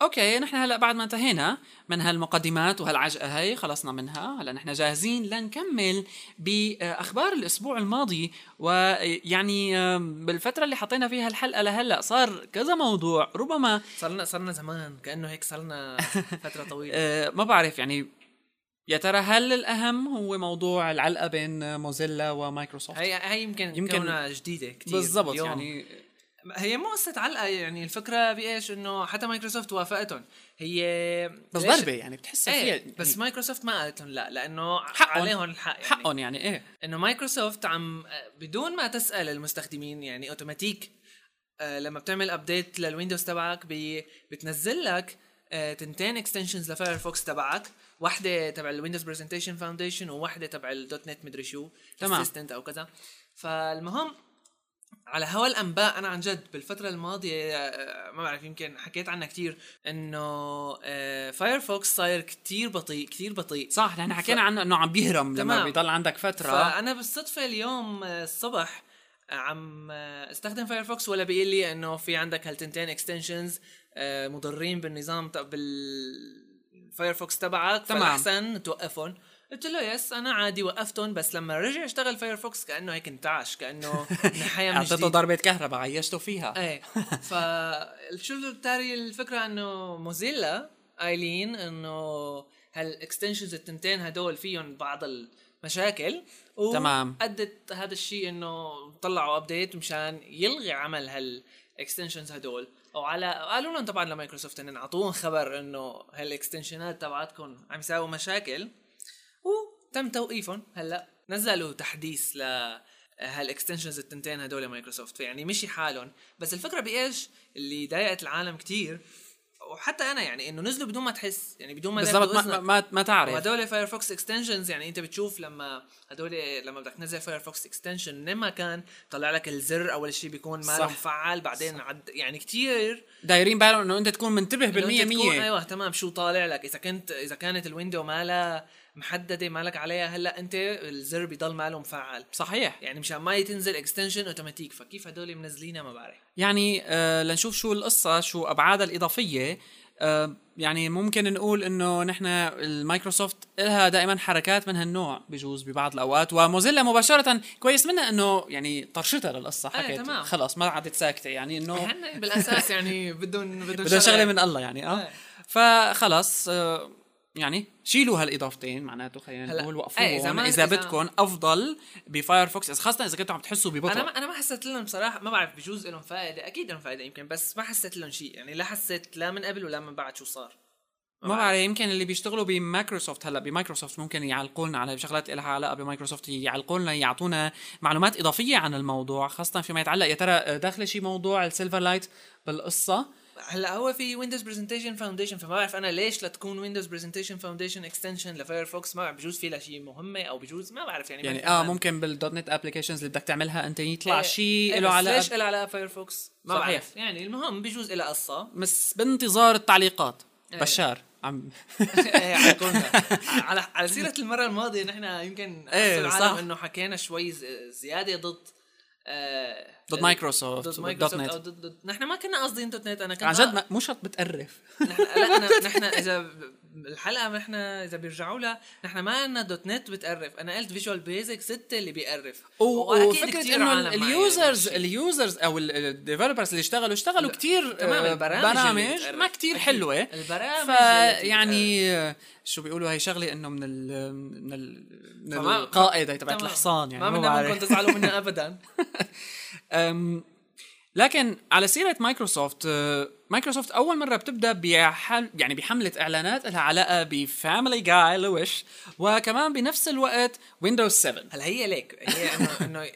okay نحن هلا بعد ما انتهينا من هالمقدمات وهالعجقة هاي خلصنا منها. هلا نحن جاهزين لنكمل بأخبار الأسبوع الماضي. ويعني بالفترة اللي حطينا فيها الحلقة لهلا صار كذا موضوع ربما صار لنا زمان كأنه هيك صار لنا فترة طويلة. آه، ما بعرف يعني يا ترى هل الأهم هو موضوع العلقة بين موزيلا ومايكروسوفت؟ هي هي يمكن يمكن جديدة كثير بالضبط يعني هي مو قصة علقة يعني الفكرة بإيش؟ إنه حتى مايكروسوفت وافقتهم. هي بس ضربة يعني بتحسها إيه فيها يعني بس مايكروسوفت ما قالت لهم لا لأنه حقهم عليهم الحق يعني. حقهم يعني إيه. إنه مايكروسوفت عم بدون ما تسأل المستخدمين يعني أوتوماتيك آه لما بتعمل update للويندوز تبعك بتنزل لك آه تنتين extensions لفايرفوكس تبعك واحدة تبع ال Windows Presentation Foundation وواحدة تبع ال .NET مدري شو تمام. أو كذا. فالمهم على هوا الأنباء أنا عن جد بالفترة الماضية آه، ما بعرف يمكن حكيت عنها كثير إنه فايرفوكس آه، صاير كثير بطيء كثير بطيء. صح نحن حكينا ف... عنه إنه عم بيهرم لما بيضل عندك فترة. فأنا بالصدفة اليوم آه، الصبح عم أستخدم فايرفوكس ولا بيقول لي إنه في عندك هالتنتين extensions مضرين بالنظام بالفايرفوكس تبعك تمام. فالأحسن توقفهم. قلت له yes أنا عادي وقفتهم بس لما رجع اشتغل فايرفوكس كأنه هيك انتعش كأنه نحيا من اعطيته ضربة كهرباء عيشته فيها. إيه. فشو تاري الفكرة إنه موزيلا قايلين إنه هال extensions التنتين هدول فيهم بعض المشاكل تمام. ادت هذا الشيء إنه طلعوا update مشان يلغي عمل هال extensions هدول. أو على قالوا لهم طبعا لمايكروسوفت ان اعطوهم خبر إنه هالاكستنشنات تبعتكم عم يساووا مشاكل. وتم توقيفهم. هلا نزلوا تحديث ل هال extensions التنتين هدول مايكروسوفت يعني مشي حالهم. بس الفكرة بإيش؟ اللي ضايقت العالم كتير. وحتى أنا يعني إنه نزلوا بدون ما تحس. يعني بدون ما بالضبط ما, ما, ما تعرف. وهدول فايرفوكس extensions يعني أنت بتشوف لما هدول لما بدك تنزل فايرفوكس extension من ما كان طلع لك الزر أول شيء بيكون ما مفعل بعدين عد يعني كثير دايرين بالهم إنه أنت تكون منتبه بالمية مية. أيوه تمام. شو طالع لك؟ إذا كنت إذا كانت ال window مالها محددة مالك عليها. هلأ أنت الزر بيضل ماله مفعل صحيح. يعني مشان ما تنزل extension automatic فكيف هدول منزلينها ما بعرف يعني آه لنشوف شو القصة شو ابعادها الإضافية. آه يعني ممكن نقول إنه نحن المايكروسوفت لها دائما حركات من هالنوع. بجوز ببعض الأوقات. وموزيلا مباشرة كويس منها إنه يعني طرشتها للقصة. إيه، حكيت. تمام. خلص ما عادت ساكتة. يعني إنه بالأساس يعني بدهم بدهم شغلة من الله يعني آه. إيه. فخلص آه يعني شيلوا هالإضافتين معناته خلينا نقول وقفوهم. إيه إذا, إذا بدكم أفضل بفايرفوكس خاصة إذا كنتوا عم تحسوا ببطء. أنا ما أنا ما حسيت لهم بصراحه ما بعرف بجوز لهم فائده أكيد لهم فائده يمكن بس ما حسيت لهم شيء يعني لا حسيت لا من قبل ولا من بعد شو صار. ما بعرف يمكن اللي بيشتغلوا بمايكروسوفت هلا بمايكروسوفت ممكن يعلقوا لنا على شغلات لها علاقة بمايكروسوفت يعلقوا لنا يعطونا معلومات إضافية عن الموضوع خاصة فيما يتعلق يا ترى داخلة شيء موضوع ال Silverlight بالقصة؟ هلا هو في Windows Presentation Foundation فما بعرف أنا ليش لتكون Windows Presentation Foundation extension لفايرفوكس ما بعرف بجوز في لها شيء مهمة أو بجوز ما بعرف يعني يعني آه ممكن بال .NET applications اللي بدك تعملها أنت يطلع إيه شيء له علاقه ليش له علاقه فايرفوكس ما صحيح. بعرف. يعني المهم بجوز لها قصة. بس بانتظار التعليقات. بشار. عم إيه، على. على سيرة المرة الماضية نحن يمكن العالم صح. إنه حكينا شوي زيادة ضد آه، ضد مايكروسوفت ضد مايكروسوفت نت. أو ضد ضد نحن ما كنا قاصدين .NET أنا كنت عن جد مو شرط بتقرف. نحن لا نحن إذا الحلقة نحن إذا بيرجعوا لها نحن ما عندنا .NET بتقرف أنا قلت Visual Basic 6 اللي بيقرف وفكرة إنه ال users. ال users أو ال developers اللي اشتغلوا اشتغلوا تمام، آه، برامج. ما أكيد. حلوة البرامج فيعني آه، شو بيقولوا هي شغلة إنه من ال من, ال من فما- القائده تبعت. الحصان يعني ما بدنا. منكم تزعلوا منا ابدا لكن على سيرة مايكروسوفت آه، مايكروسوفت أول مرة بتبدأ بحل يعني بحملة إعلانات لها علاقة بفاميلي جاي لويش وكمان بنفس الوقت ويندوز 7 هلا هي ليك هي انه إنه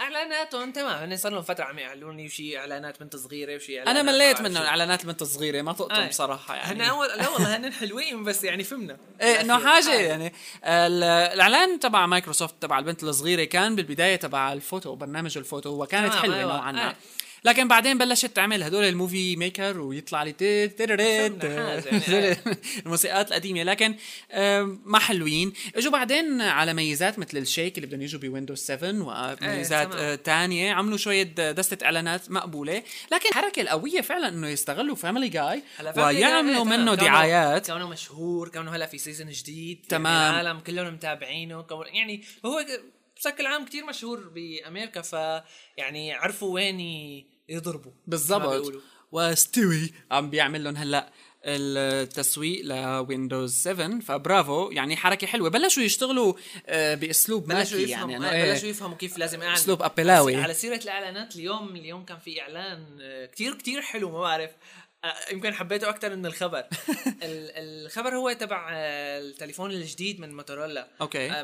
إعلاناتهم تمام هن صار لهم فترة عم يعلنوا لي شيء إعلانات بنت صغيره وشي أنا إعلانات مليت ما منه بعرف شو. إعلانات البنت الصغيره ما طقتهم آه. بصراحه يعني هن اول لا والله هن حلوين بس يعني فهمنا إيه إنه. حاجة آه. يعني ال- الإعلان تبع مايكروسوفت تبع البنت الصغيرة كان بالبداية تبع الفوتو برنامج الفوتو وكانت تمام، حلوة أيوة. نوعا ما آه. لكن بعدين بلشت تعمل هدول ال Movie Maker ويطلع لي يعني. الموسيقات القديمة لكن ما حلوين إجوا بعدين على ميزات مثل الشيك اللي بدهم يجوا بويندوز 7 وميزات تمام. آه، تانية عملوا شوية دستة إعلانات مقبولة لكن الحركه القوية فعلا إنه يستغلوا Family Guy ويعملوا إيه، تمام. منه دعايات كونه مشهور كونه هلا في season جديد تمام. يعني العالم كلهم متابعينه يعني هو بشكل عام كتير مشهور بأمريكا ف يعني عرفوا وين يضربوا بالضبط. و Stewie عم بيعمل لهم هلأ التسويق لويندوز 7 فبرافو. يعني حركة حلوة. بلشوا يشتغلوا آه، بأسلوب بلشوا ملكي يفهموا يعني يعني بلشوا يفهموا كيف لازم أعلن. أسلوب أبلاوي. على سيرة الإعلانات اليوم اليوم كان في إعلان آه، كتير كتير حلو ما بعرف. يمكن حبيته أكثر من الخبر. ال- الخبر هو تبع آه، التليفون الجديد من موتورولا. okay. آه،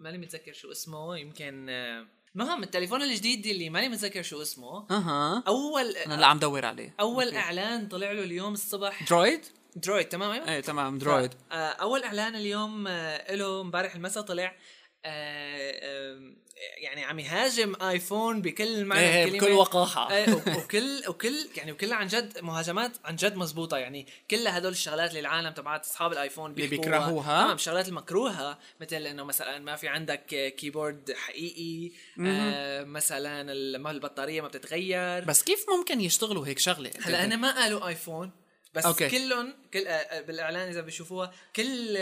ماني متذكر شو اسمه يمكن آه، المهم التليفون الجديد اللي ماني متذكر شو اسمه. أها. أول أنا اللي عم دور عليه. أول okay. إعلان طلع له اليوم الصبح. Droid Droid تمام؟ أيوه إيه تمام Droid آه، أول إعلان اليوم آه، له امبارح المساء طلع آه، يعني عم يهاجم آيفون بكل معنى إيه الكلمة بكل وقاحة إيه وك- وكل وكل يعني وكلها عن جد مهاجمات عن جد مزبوطة يعني كل هدول الشغلات اللي العالم تبعت أصحاب الآيفون اللي. بيكرهوها. تمام الشغلات المكروهة مثل إنه مثلا ما في عندك keyboard حقيقي آه مثلا البطارية ما بتتغير بس كيف ممكن يشتغلوا هيك شغلة هلأ أنا ما قالوا آيفون بس okay. كلهم كل آه، آه، بالإعلان إذا بيشوفوها كل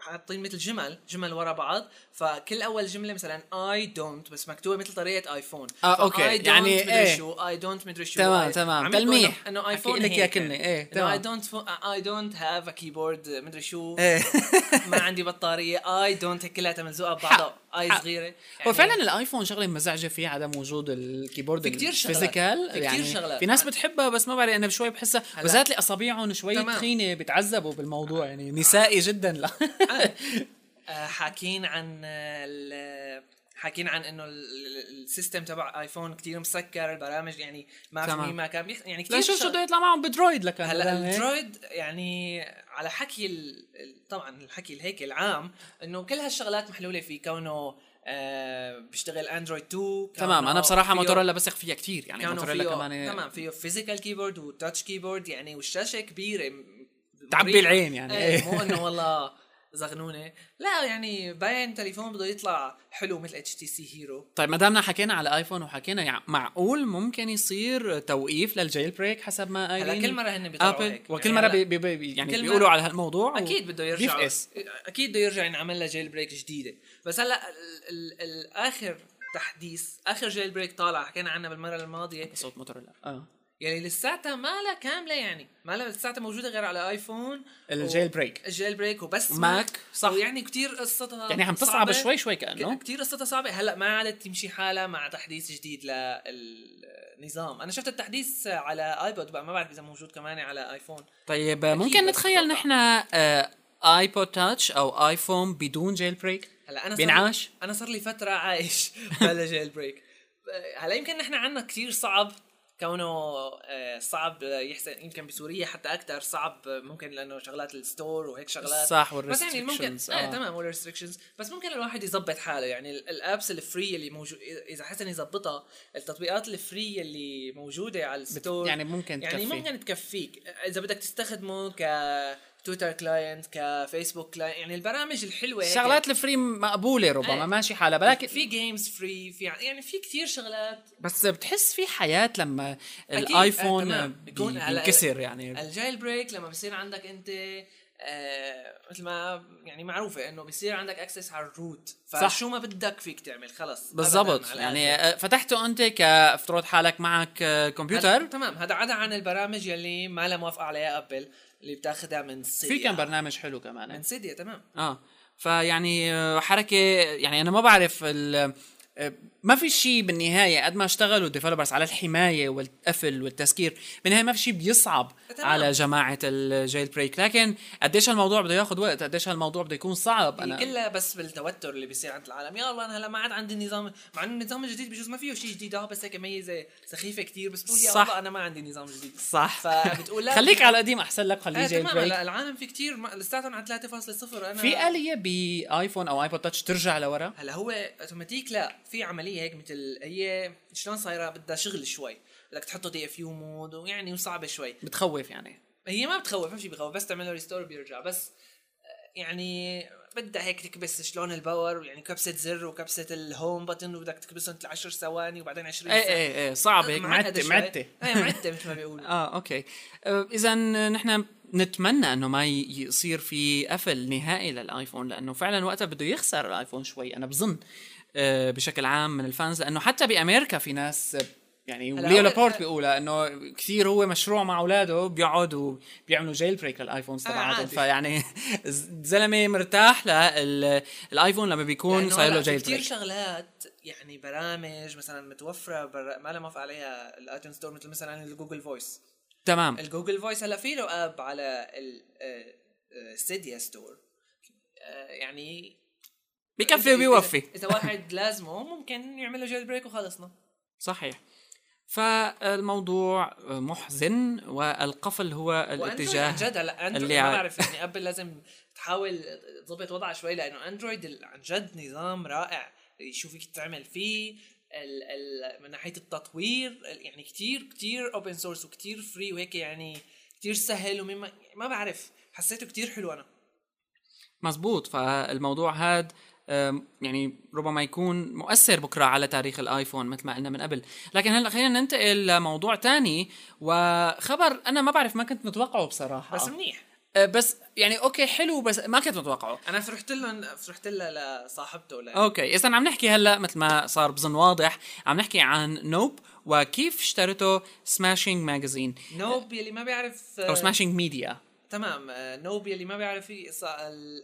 حاطين مثل جمل جمل ورا بعض فكل أول جملة مثلا I don't بس مكتوبة مثل طريقة ايفون ف okay. I don't يعني مدري إيه. شو I don't مدري شو تمام، I- تمام. تلميح. إنه ايفون لك كلمة. إيه، إنه تمام. I don't I don't have a keyboard مدري شو إيه ما عندي بطارية I don't هيك كلها ملزوقه ببعضها آي. صغيرة هو فعلا الآيفون شغلة مزعجة فيه عدم وجود ال keyboard في كتير شغلات. ال physical في يعني شغلات. في ناس بتحبها بس ما بعرف أنا شوي بحسها. بالذات اللي اصابيعهم شوي. تخينة بتعذبوا بالموضوع يعني نسائي جدا لا آه، حاكين عن حاكين عن إنه ال- ال- ال system تبع ايفون كتير مسكر البرامج يعني ما في ما كان بيخ... يعني كثير شو شو بده يطلع معهم؟ ب Droid لكن هلأ ال Droid يعني على حكي ال... طبعا الحكي الهيك العام إنه كل هالشغلات محلولة فيه كونه آه بيشتغل اندرويد 2 تمام. أنا بصراحة موتورولا بثق فيها كثير يعني موتورولا كمان تمام فيه physical keyboard و touch keyboard يعني والشاشة كبيرة تعبي. العين يعني. إيه مو إنه والله زغنونة. لا يعني باين تليفون بده يطلع حلو مثل HTC Hero طيب ما دامنا حكينا على ايفون وحكينا يعني معقول ممكن يصير توقيف لل jailbreak حسب ما قايلين هلا كل مرة هن بيطلعوا ابل هيك. وكل يعني مرة بي بي بي يعني كل بيقولوا مرة- على هالموضوع أكيد بده يرجع بيفقس أكيد بده يرجع ينعمل له jailbreak جديدة. بس هلا ال- ال- الآخر تحديث آخر jailbreak طالع حكينا عنها بالمرة الماضية. صوت موتورولا. آه. يعني لساتها ما لها كاملة يعني ما لها لساتها موجودة غير على آيفون ال jailbreak ال jailbreak وبس. ماك، صح. يعني كتير قصتها يعني عم تصعب. شوي شوي كأنه. كتير قصتها صعبة. هلأ ما عادت تمشي حالها مع تحديث جديد للنظام. أنا شفت التحديث على آيبود بقى ما بعرف إذا موجود كمان على آيفون. طيب ممكن نتخيل. نحن آه، iPod Touch أو آيفون بدون jailbreak هلأ أنا صار بينعاش؟ أنا صار لي فترة عايش بلا jailbreak هلأ يمكن نحن عنا كتير صعب كونه آه، صعب يحسن يمكن بسوريا حتى أكثر صعب ممكن لأنه شغلات ال store وهيك شغلات صح بس يعني ممكن وال restrictions. آه. تمام وال restrictions بس ممكن الواحد يظبط حاله يعني ال- ال apps ال free اللي موجود إذا حسن يظبطها التطبيقات ال free اللي موجودة على ال store يعني ممكن يعني تكفي. ممكن تكفيك إذا بدك تستخدمه ك Twitter client ك Facebook client يعني البرامج الحلوة هيك. الشغلات ال free مقبولة ربما إيه. ماشي حالها ولكن في games free في يعني في كثير شغلات. بس بتحس في حياة لما. الايفون آه، هلا- بينكسر يعني. ال jail break لما بصير عندك أنت آه مثل ما يعني معروفة إنه بصير عندك access على ال root. فشو ما بدك فيك تعمل خلص بالضبط. يعني. آه، فتحته أنت كافترض حالك معك آه، كمبيوتر هذا- تمام. هذا عدا عن البرامج يلي ما لها موافقه عليها ابل اللي بتاخذها من Cydia في كان برنامج حلو كمان. من Cydia تمام. آه. فيعني آه، حركة يعني أنا ما بعرف ال- ما في شيء بالنهاية قد ما اشتغلوا ال developers على الحماية والقفل والتسكير بالنهاية ما في شيء بيصعب تمام. على جماعة ال jailbreak لكن قديش الموضوع بده ياخذ وقت؟ قديش الموضوع بده يكون صعب؟ أنا كلها بس بالتوتر اللي بيصير عند العالم. يا الله أنا هلا ما عاد عندي نظام مع إنه النظام الجديد بجوز ما فيه شيء جديد. آه بس هيك ميزة سخيفة كثير بس بتقول يا صح. الله أنا ما عندي نظام جديد. صح. فبتقول لا. خليك على القديم أحسن لك خليه آه jailbreak هلا العالم في كثير لساتهم على 3.0 أنا في آلية بآيفون أو iPod Touch ترجع لورا؟ هلا هو اوتوماتيك لا في عملية هيك مثل هي شلون صايرة؟ بدها شغل شوي. بدك تحطه DFU mode ويعني وصعبة شوي. بتخوف يعني. هي ما بتخوف ما في بخوف بس تعمل له restore بيرجع بس آه، يعني بدها هيك تكبس شلون ال power يعني كبسة زر وكبسة ال home button وبدك تكبسهم 10 ثواني وبعدين 20 إيه ثانية. إيه إيه صعب هيك معقدة معتة شوي. معتة إيه معتة مثل ما بيقولوا. آه okay. اذا نحن نتمنى إنه ما يصير في قفل نهائي لل iPhone لأنه فعلا وقتها بده يخسر ال iPhone شوي أنا بظن. آه، بشكل عام من ال fans لأنه حتى بأمريكا في ناس آه، يعني Leo Laporte بيقولها إنه كثير هو مشروع مع أولاده بيقعدوا بيعملوا jailbreak لل iPhones آه، تبعاتهم. فيعني الزلمه مرتاح لل iPhone لما بيكون صاير له jail كثير break شغلات يعني برامج مثلا متوفرة بر... ما لها موافقه عليها ال iTunes Store مثل مثلا ال Google Voice. تمام. ال Google Voice هلا في له app على ال Cydia Store. يعني بكفي وبيوفي. إذا واحد لازمه ممكن يعمل له jailbreak وخلصنا. صحيح. فالموضوع محزن والقفل هو الاتجاه عن جد هلا Android اللي ما بعرف يعني Apple لازم تحاول تظبط وضعها شوي لأنه Android عن جد نظام رائع شو فيك تعمل فيه ال ال من ناحية التطوير ال- يعني كتير كتير open source وكتير free وهيك يعني كتير سهل ومما ما بعرف. حسيته كتير حلو أنا. مزبوط. فالموضوع هاد يعني ربما يكون مؤثر بكرة على تاريخ ال iPhone مثل ما قلنا من قبل. لكن هلا خلينا ننتقل لموضوع تاني وخبر أنا ما بعرف ما كنت متوقعه بصراحة. بس منيح. أه، بس يعني أوكي حلو بس ما كنت متوقعه. أنا فرحت لهم فرحت لها لصاحبته ل... okay إذا عم نحكي هلا مثل ما صار بظن واضح عم نحكي عن Noupe وكيف اشترته Smashing Magazine Noupe يلي ما بيعرف أو Smashing Media تمام. آه، Noupe يلي ما بيعرف فيه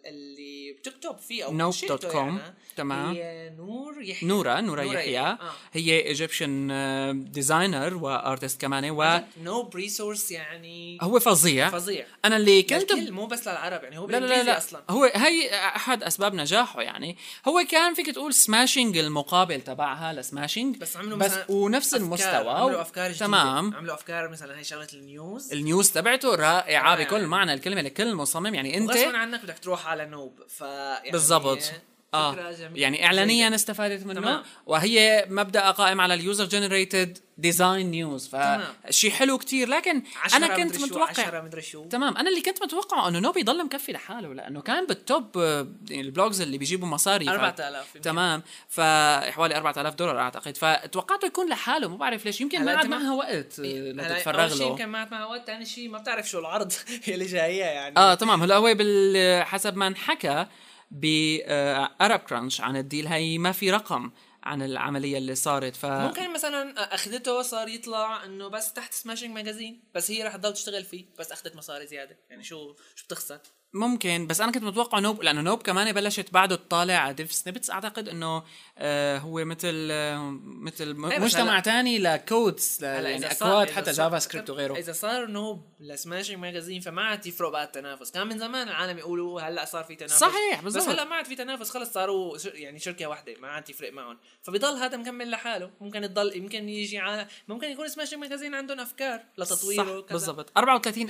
اللي بتكتب فيه أو Noupe dot com. يعني. تمام. هي نور يحيى. نورا نورا يحيى. آه. هي Egyptian designer و artist كمان. جد Noupe resource يعني وهو فظيع. فظيع. أنا اللي كنت مو بس للعرب يعني هو لا لا لا. أصلا. هو هي أحد أسباب نجاحه يعني. هو كان فيك تقول Smashing المقابل تبعها ل Smashing بس عملوا بس مثلا ونفس أفكار- المستوى. عملوا أفكار جديدة. تمام. عملوا أفكار مثلا هي شغلة ال news. ال news تبعته رائعة رائعة. بكل معنى الكلمة لكل مصمم يعني أنت غصبا عنك بدك تروح على Noupe ف يعني بالضبط. آه. جميلة. يعني اعلانيا جيدة. استفادت منه. تمام. وهي مبدأ قائم على ال user generated design news. فشيء حلو كتير. لكن أنا كنت متوقع مدري شو. تمام. أنا اللي كنت متوقعه إنه Noupe يضل مكفي لحاله لأنه كان بال top آه، يعني ال blogs اللي بيجيبوا مصاري. ف- 4000 يمكن. تمام. فحوالي 4000 دولار أعتقد. فتوقعته يكون لحاله. ما بعرف ليش. يمكن ما عاد معها وقت آه، هلا لتتفرغ له. يمكن ما معها وقت. ثاني شيء ما بتعرف شو العرض اللي جاية يعني. آه تمام. هلا هو حسب ما انحكى ب ArabCrunch عن ال deal. هي ما في رقم عن العملية اللي صارت ف ممكن مثلا أخذته صار يطلع إنه بس تحت Smashing Magazine بس هي رح تضل تشتغل فيه بس أخذت مصاري زيادة. يعني شو شو بتخسر؟ ممكن بس أنا كنت متوقع Noupe لأنه Noupe كمان بلشت بعده تطالع على Dev Snippets أعتقد إنه آه هو مثل آه مثل إيه، بس مجتمع تاني ل codes يعني اكواد حتى JavaScript وغيره. إذا صار Noupe ل Smashing Magazine فما عاد يفرق بعد التنافس كان من زمان العالم يقولوا هلا صار في تنافس. صحيح، بس بالضبط. هلا ما عاد في تنافس خلص صاروا يعني شركة واحدة ما عاد يفرق معهم. فبضل هذا مكمل لحاله. ممكن تضل يمكن يجي على ممكن يكون Smashing Magazine عندهم أفكار لتطويره صح. بالضبط.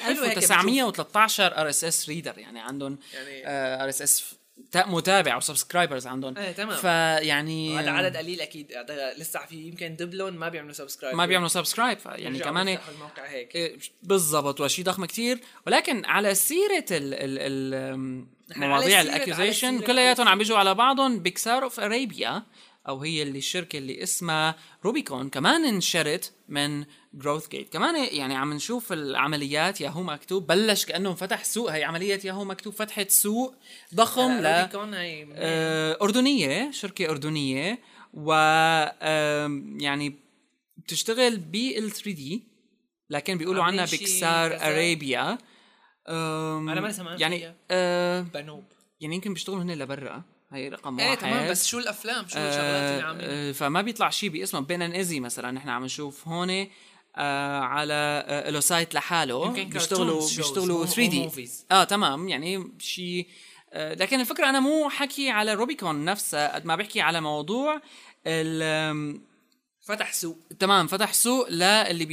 حلو هيك 34913 RSS reader يعني. عندهم يعني RSS متابع أو subscribers عندهم. إيه تمام. فيعني هذا عدد قليل أكيد. لسه في يمكن دبلون ما بيعملوا subscribe ما بيعملوا subscribe يعني كمان الموقع هيك. إيه، بالضبط وشيء ضخم كتير. ولكن على سيرة ال ال ال مواضيع ال acquisition كلياتهم عم بيجوا على بعضهم. Pixar of Arabia أو هي اللي الشركة اللي اسمها روبيكون كمان انشرت من جروث جيت كمان يعني عم نشوف العمليات ياهو مكتوب. بلش كانه فتح سوق. هي عملية ياهو مكتوب. فتحت سوق ضخم ل روبيكون هي آه، أردنية. شركة أردنية. و يعني بتشتغل بال 3 دي لكن بيقولوا عنها كذا. أرابيا. أنا ما سمعت يعني. آه بنوب. يعني يمكن بيشتغلوا هن لبرا. هي رقم إيه واحد. تمام بس شو الأفلام؟ شو الشغلات اللي عاملين آه، فما بيطلع شيء باسمه Ben and Izzy مثلا نحن عم نشوف هون آه على آه له site لحاله بيشتغلوا بيشتغلوا مو- 3D. آه تمام يعني شيء آه لكن الفكرة أنا مو حكي على Rubicon نفسها قد ما بحكي على موضوع ال- فتح سوق. تمام فتح سوق للي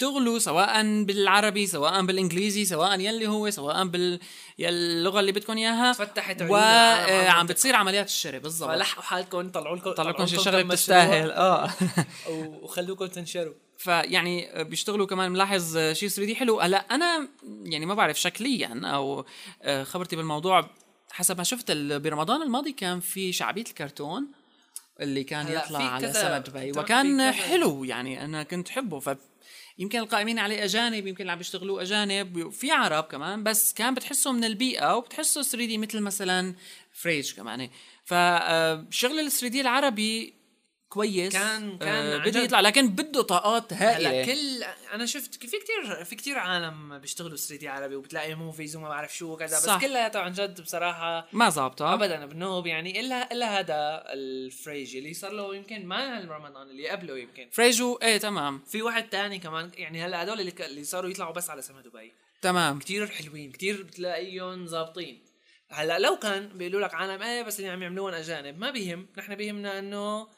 بيشتغلوا سواء بالعربي سواء بالإنجليزي سواء يلي هو سواء بال اللغة اللي بدكم إياها. فتحت وعم المنطقة. بتصير عمليات الشراء بالضبط. فلحقوا حالكم طلعوا لكم طلع لكم شي شغلة بتستاهل. آه. وخلوكم تنشروا. فيعني بيشتغلوا كمان. ملاحظ شيء 3 دي حلو. هلا أنا يعني ما بعرف شكليا أو آه، خبرتي بالموضوع حسب ما شفت برمضان الماضي كان في شعبية الكرتون اللي كان يطلع على سما دبي. وكان حلو يعني أنا كنت حبه ف يمكن القائمين عليه أجانب يمكن اللي عم بيشتغلوا أجانب في عرب كمان بس كان بتحسه من البيئة وبتحسه 3D مثل مثلا فريج كمان. فشغل ال 3D العربي كويس كان- كان آه بده. يطلع لكن بده طاقات هائلة. هلا كل أنا شفت في كتير في كتير عالم بيشتغلوا 3D عربي وبتلاقي movies وما بعرف شو وكذا بس. كلياتها عن جد بصراحة ما زابطه ابدا بنوب يعني الا إلا هذا الفريجي اللي صار له يمكن ما رمضان اللي قبله يمكن. فريجو؟ إيه تمام. في واحد تاني كمان يعني هلا هدول اللي, اللي صاروا يطلعوا بس على سما دبي. تمام. كتير حلوين كتير بتلاقيهم ظابطين. هلا لو كان بيقولوا لك عالم إيه بس اللي عم يعملوهم أجانب ما بيهم. نحن بيهمنا إنه آه،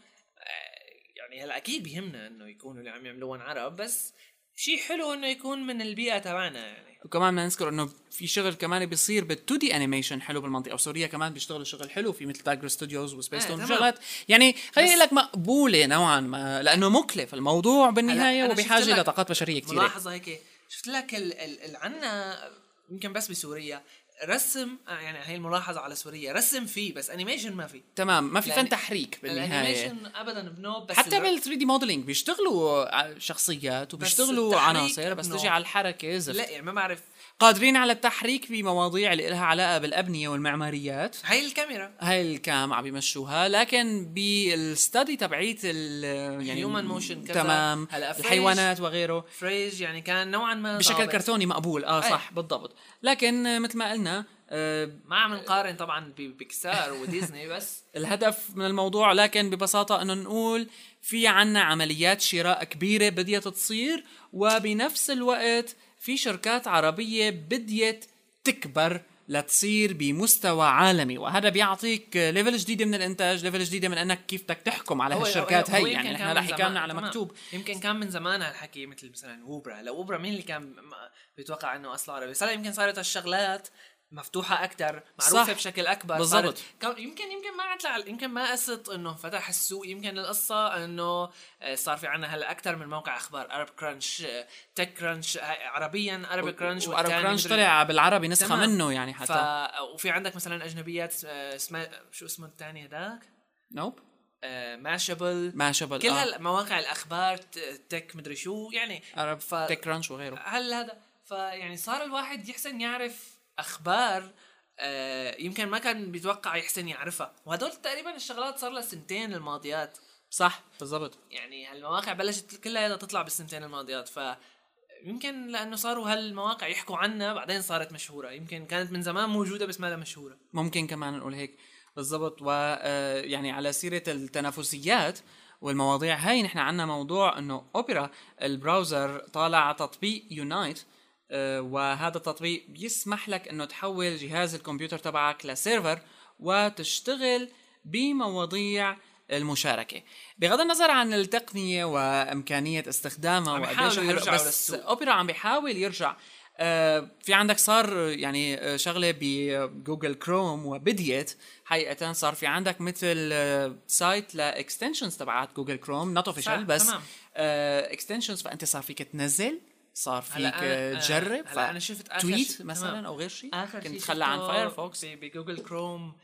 يعني هلا أكيد بيهمنا إنه يكونوا اللي عم يعملوهم عرب بس شيء حلو إنه يكون من البيئة تبعنا يعني. وكمان بدنا نذكر إنه في شغل كمان بيصير بال 2D animation حلو بالمنطقة وسوريا كمان بيشتغلوا شغل حلو في مثل Tiger Studios و Spacetoon. شغلات يعني خليني أقول لك مقبولة نوعا ما لأنه مكلف الموضوع بالنهاية وبحاجة لطاقات بشرية كثيره ملاحظة هيك شفت لك ال ال ال عنا يمكن بس بسوريا رسم آه، يعني هي الملاحظة على سوريا رسم فيه بس animation ما في تمام ما في فن تحريك بالنهاية. ال animation ابدا بنوب بس حتى بال 3D modeling بيشتغلوا شخصيات وبيشتغلوا عناصر بس. تجي على الحركة زفت. لا يعني ما بعرف. قادرين على التحريك بمواضيع اللي لها علاقة بالأبنية والمعماريات. هاي الكاميرا. هاي ال cam عم بيمشوها لكن بال 3D تبعيت ال يعني Human motion كذا. تمام. هلا الحيوانات وغيره. فريج يعني كان نوعا ما بشكل ضابط. كرتوني مقبول. آه أي. صح بالضبط. لكن مثل ما قلنا آه ما عم نقارن طبعا ببيكسار وديزني بس الهدف من الموضوع لكن ببساطة إنه نقول في عنا عمليات شراء كبيرة بديت تصير وبنفس الوقت في شركات عربية بديت تكبر لتصير بمستوى عالمي. وهذا بيعطيك level جديدة من الإنتاج level جديدة من إنك كيف بدك تحكم على هالشركات هي. يعني من رح حكينا على. مكتوب. يمكن كان من زمان هالحكي مثل مثلا أوبرا. لو اوبرا مين اللي كان بيتوقع إنه أصله عربي؟ هلا يمكن صارت هالشغلات مفتوحة أكثر معروفة صح. بشكل أكبر. بالضبط. يمكن يمكن ما عتلع يمكن ما قصة إنه فتح السوق. يمكن القصة إنه آه، صار في عنا هلا أكثر من موقع أخبار. أرب كرانش تك كرانش عربيا أرب كرانش وأرب والتاني كرانش طلع بالعربي نسخة تمام. منه يعني ف... حتى وفي عندك مثلا أجنبيات آه، اسمها شو اسمه الثاني هذاك؟ نوب ماشبل ما شبه كل هالمواقع الأخبار تك مدري شو يعني ف- تك كرانش وغيره. هل هذا فيعني صار الواحد يحسن يعرف أخبار آه يمكن ما كان بيتوقع يحسن يعرفها. وهدول تقريبا الشغلات صار لها سنتين الماضيات صح بالضبط. يعني هالمواقع بلشت كلها تطلع بالسنتين الماضيات. ف يمكن لأنه صاروا هالمواقع يحكوا عنها بعدين صارت مشهورة. يمكن كانت من زمان موجودة بس ما لها مشهورة. ممكن كمان نقول هيك. بالضبط. ويعني على سيرة التنافسيات والمواضيع هاي نحن عنا موضوع إنه أوبرا ال browser طالع تطبيق Unite وهذا التطبيق بيسمح لك إنه تحول جهاز الكمبيوتر تبعك لسيرفر وتشتغل بمواضيع المشاركة بغض النظر عن التقنية وإمكانية استخدامها وقديش حلو، بس. اوبرا عم بيحاول يرجع آه، في عندك صار يعني آه، شغلة بجوجل كروم وبديت حقيقه صار في عندك مثل آه، site ل extensions تبعات جوجل كروم not official بس. extensions فأنت صار فيك تنزل صار فيك أنا- آه، آه، تجرب؟ هلا أنا شفت آخر tweet مثلا. أو غير شيء؟ آخر كنت تخلى عن فايرفوكس بجوجل كروم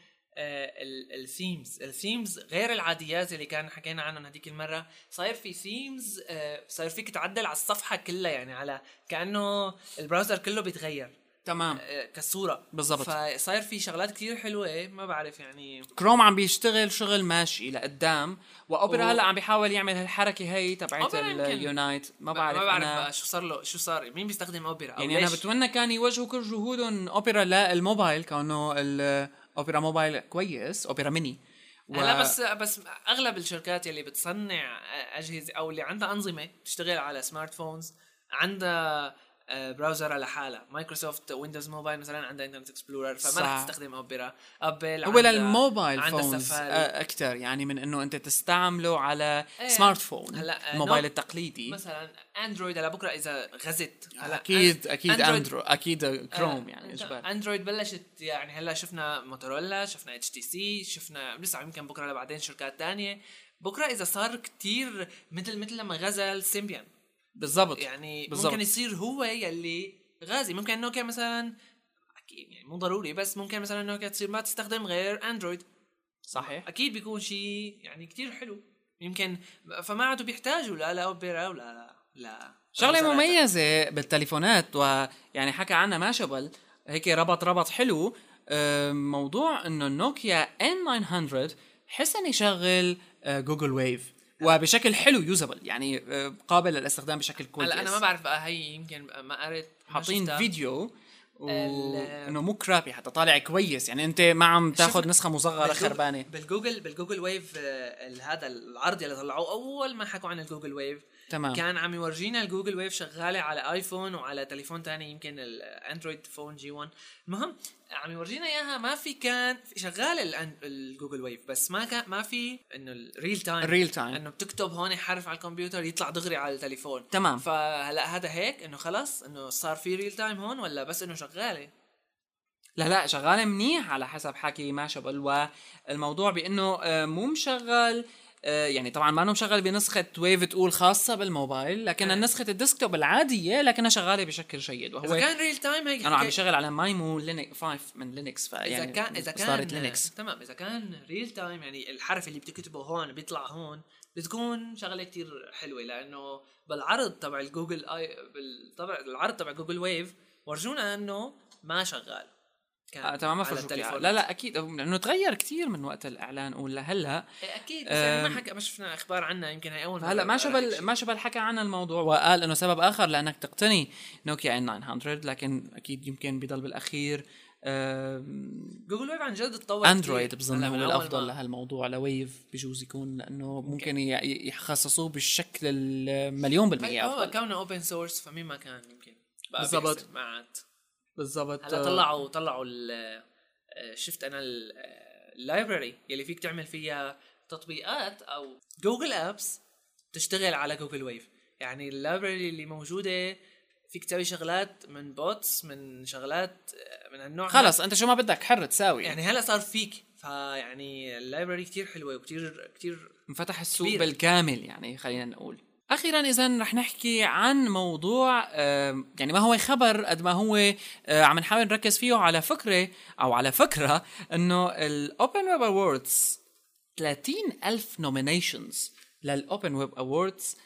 ال themes ال themes غير العاديات اللي كان حكينا عنهم هذيك المرة. صاير في themes صاير فيك تعدل على الصفحة كلها يعني على كأنه ال browser كله بيتغير. تمام آه، كالصورة بالضبط. فصاير في شغلات كتير حلوة ما بعرف يعني كروم عم بيشتغل شغل ماشي لقدام وأوبرا و- هلأ عم بيحاول يعمل هالحركة هي تبعت. ال Unite ما بعرف ما بعرف أنا شو صار له شو صار مين بيستخدم أوبرا أو يعني أنا ليش؟ بتمنى كان يوجهوا كل جهودهم أوبرا للموبايل كأنه الاوبرا موبايل كويس Opera Mini و... هلأ بس بس أغلب الشركات يلي بتصنع أجهزة أو اللي عندها أنظمة بتشتغل على smart phones عندها آه، browser لحالها مايكروسوفت Windows Mobile مثلا عندها Internet Explorer فما رح صح. تستخدم اوبرا ابل هو لل mobile phones سفاري. أكثر يعني من إنه أنت تستعمله على إيه. smart phone هلا، آه، الموبايل التقليدي. مثلا اندرويد هلا بكرة إذا غزت. هلا أكيد أكيد اندرو أكيد كروم آه، يعني إجباري. اندرويد بلشت يعني هلا شفنا موتورولا شفنا HTC شفنا لسه يمكن بكرة لبعدين شركات تانية. بكرة إذا صار كتير مثل مثل لما غزا سيمبيان بالضبط يعني بالضبط. ممكن يصير هو يلي غازي. ممكن نوكيا مثلا أكيد يعني مو ضروري بس ممكن مثلا نوكيا تصير ما تستخدم غير اندرويد صحيح. أكيد بيكون شيء يعني كتير حلو. يمكن فما عادوا بيحتاجوا لا لا اوبرا ولا لا. شغلة browser ات. مميزة بالتليفونات ويعني حكى عنها ماشبل هيك ربط ربط حلو. آه، موضوع إنه النوكيا N900 حسن يشغل آه، Google Wave وبشكل حلو usable يعني آه، قابل للاستخدام بشكل كويس. هلا أنا ما بعرف بقى هي يمكن ما قريت حاطين. فيديو إنه مو crappy حتى طالع كويس. يعني أنت ما عم تاخذ نسخة مصغرة خربانة. بالجوجل بال Google Wave آه، هذا العرض اللي طلعوه أول ما حكوا عن ال Google Wave تمام. كان عم يورجينا ال Google Wave شغالة على آيفون وعلى تليفون تاني يمكن الاندرويد phone G1 المهم عم يورجينا إياها ما في كان شغال ال Google Wave بس ما كان ما في إنه ال real time ال real time إنه بتكتب هون حرف على الكمبيوتر يطلع دغري على التليفون. تمام. فهلا هذا هيك إنه خلص إنه صار في real time هون ولا بس إنه شغالة؟ لا لا شغالة منيح على حسب حكي ماشبل والموضوع بإنه آه، مو مشغل يعني طبعا ما مشغل بنسخة Wave تقول خاصة بالموبايل لكن آه. نسخة ال desktop العادية لكنها شغالة بشكل جيد إذا وهو كان ريل تايم هيك أنا عم بشغل على مايمو لينكس 5 من لينكس إذا فيعني كان إذا كان صارت لينكس تمام إذا كان ريل تايم يعني الحرف اللي بتكتبه هون بيطلع هون بتكون شغلة كتير حلوة لأنه بالعرض تبع الجوجل اي بالطبع العرض تبع جوجل ويف ورجونا إنه ما شغال. كان آه تمام ما على إياها. التليفون. لا لا أكيد لأنه تغير كثير من وقت الإعلان ولا هلأ إيه أكيد بس يعني ما حكى ما شفنا أخبار عنها يمكن هي أول هلأ ما شبل. ماشبل حكى عن الموضوع وقال إنه سبب آخر لأنك تقتني نوكيا N900 لكن أكيد يمكن بضل بالأخير آم، Google Wave عن جد تطور اندرويد. بظن هو الأفضل لهالموضوع ل Wave بجوز يكون لأنه ممكن يخصصوه بالشكل المليون بالمية هو أفضل كونه open source فمين ما كان يمكن بالضبط. عاد بالضبط. هلا طلعوا طلعوا ال- آه، شفت أنا ال- آه، يلي فيك تعمل فيها تطبيقات أو Google Apps تشتغل على Google Wave يعني ال library اللي موجودة فيك تسوي شغلات من bots من شغلات آه، من هالنوع. خلص أنت شو ما بدك حر تساوي. يعني هلا صار فيك. فيعني ال library كتير حلوة وكتير كتير انفتح السوق كبيرة. بالكامل يعني خلينا نقول. أخيرا اذا رح نحكي عن موضوع آه، يعني ما هو خبر قد ما هو آه، عم نحاول نركز فيه على فكرة أو على فكرة إنه ال Open Web Awards 30 ألف nominations لل Open Web Awards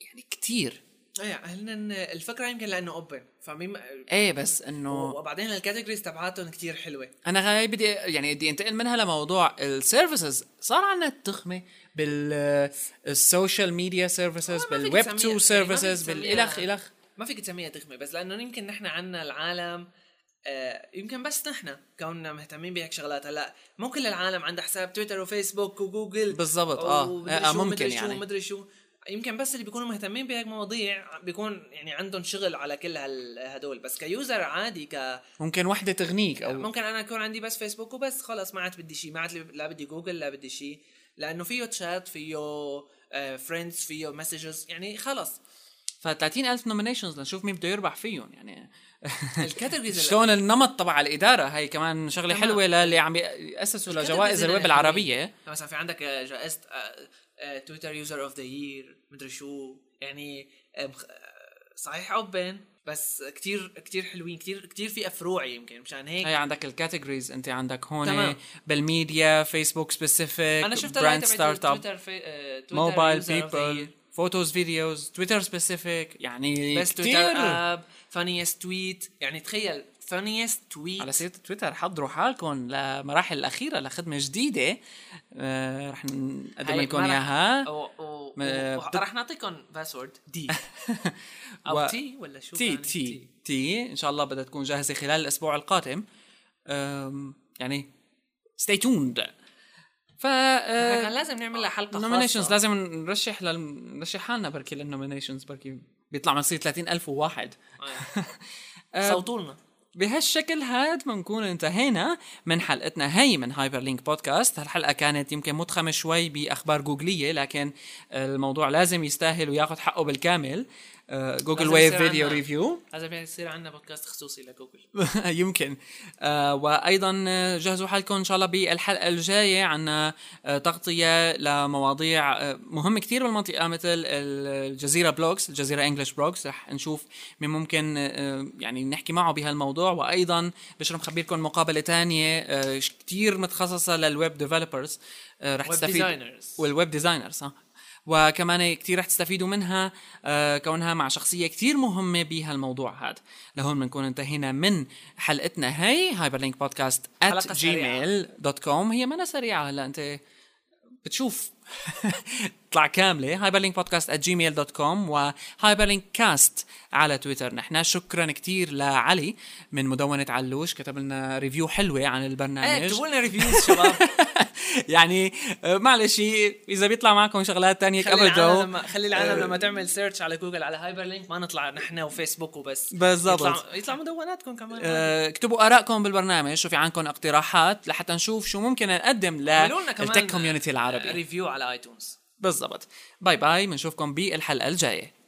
يعني كتير. إيه هلا الفكرة يمكن لأنه open فمين إيه بس إنه وبعدين ال categories تبعاتهم كتير حلوة. أنا غاي بدي يعني بدي انتقل منها لموضوع ال services صار عندنا التخمة بال social media services بال web تسميها- 2 ما services بالالخ إلخ ما فيك تسميها تخمة بس لأنه يمكن نحن عنا العالم آه، يمكن بس نحن كوننا مهتمين بهيك شغلات. هلأ مو كل العالم عندها حساب تويتر وفيسبوك وجوجل بالضبط آه, آه ممكن شو يعني. مدري شو. يمكن بس اللي بيكونوا مهتمين بهيك مواضيع بيكون يعني عندهم شغل على كل هدول. بس ك user عادي ك ممكن وحدة تغنيك أو ممكن أنا يكون عندي بس فيسبوك وبس. خلص ما عاد بدي شيء ما عاد لا بدي جوجل لا بدي شيء لأنه فيه تشات فيه friends فيه messages يعني خلص. ف 30000 nominations لنشوف مين بده يربح فيهم يعني. ال categories شلون النمط تبع الإدارة. هي كمان شغلة. حلوة للي عم يأسسوا لجوائز الويب. العربية. مثلا في عندك آه، جائزه Twitter user of the year مدري شو. يعني آه، آه، صحيح open بس كتير كتير حلوين. كتير كتير في أفروع يمكن مشان هيك هي عندك ال categories أنت عندك هون تمام. بال media Facebook specific أنا شفت brand startup mobile people. photos videos Twitter specific يعني بس Twitter app funniest tweet يعني تخيل funniest tweet على سيرة تويتر حضروا حالكم لمراحل الأخيرة لخدمة جديدة. آه رح نقدم لكم إياها. رح نعطيكم password دي و- أو تي ولا شو تي؟ تي تي إن شاء الله بدها تكون جاهزة خلال الأسبوع القادم. يعني stay tuned. ف إحنا كان لازم نعمل لها حلقة nominations لازم نرشح لل... نرشح حالنا بركي لل nominations بركي بيطلع بنصير 30000 وواحد. آه. صوتوا لنا بهالشكل هاد بنكون انتهينا من حلقتنا هي من Hyperlink Podcast هالحلقة كانت يمكن متخمة شوي بأخبار جوجلية لكن الموضوع لازم يستاهل وياخذ حقه بالكامل. Google Wave video review لازم يصير عندنا بودكاست خصوصي لجوجل. يمكن. آه وأيضا آه، جهزوا حالكم إن شاء الله بالحلقة الجاية عنا آه تغطية لمواضيع آه مهمه كثير بالمنطقة مثل الجزيرة blogs الجزيرة English blogs رح نشوف مين ممكن يعني نحكي معه بهالموضوع. وأيضا بشرف مخبركم مقابلة تانية آه كثير متخصصة لل web developers رح تستفيد وال web designers ها وكمان كتير رح تستفيدوا منها آه كونها مع شخصية كتير مهمة بهالموضوع هذا لهون بنكون انتهينا من حلقتنا هي Hyperlink Podcast at سريعة. gmail.com هي منا سريعة هلا انت بتشوف طلع كاملة. Hyperlink Podcast at gmail.com و Hyperlink Cast على تويتر. نحن شكرا كتير لعلي من مدونة علوش كتب لنا review حلوة عن إيه البرنامج اكتبوا لنا reviews شباب. يعني آه، معلش إذا بيطلع معكم شغلات تانية خلي العالم لما خلي العالم آه. لما تعمل search على جوجل على Hyperlink ما نطلع نحن وفيسبوك وبس. بالضبط. يطلع, يطلع مدوناتكم كمان. آه، اكتبوا آرائكم بالبرنامج شو في عندكم اقتراحات لحتى نشوف شو ممكن نقدم لل tech community العربي. review على iTunes بالضبط. bye bye بنشوفكم بالحلقة الجاية.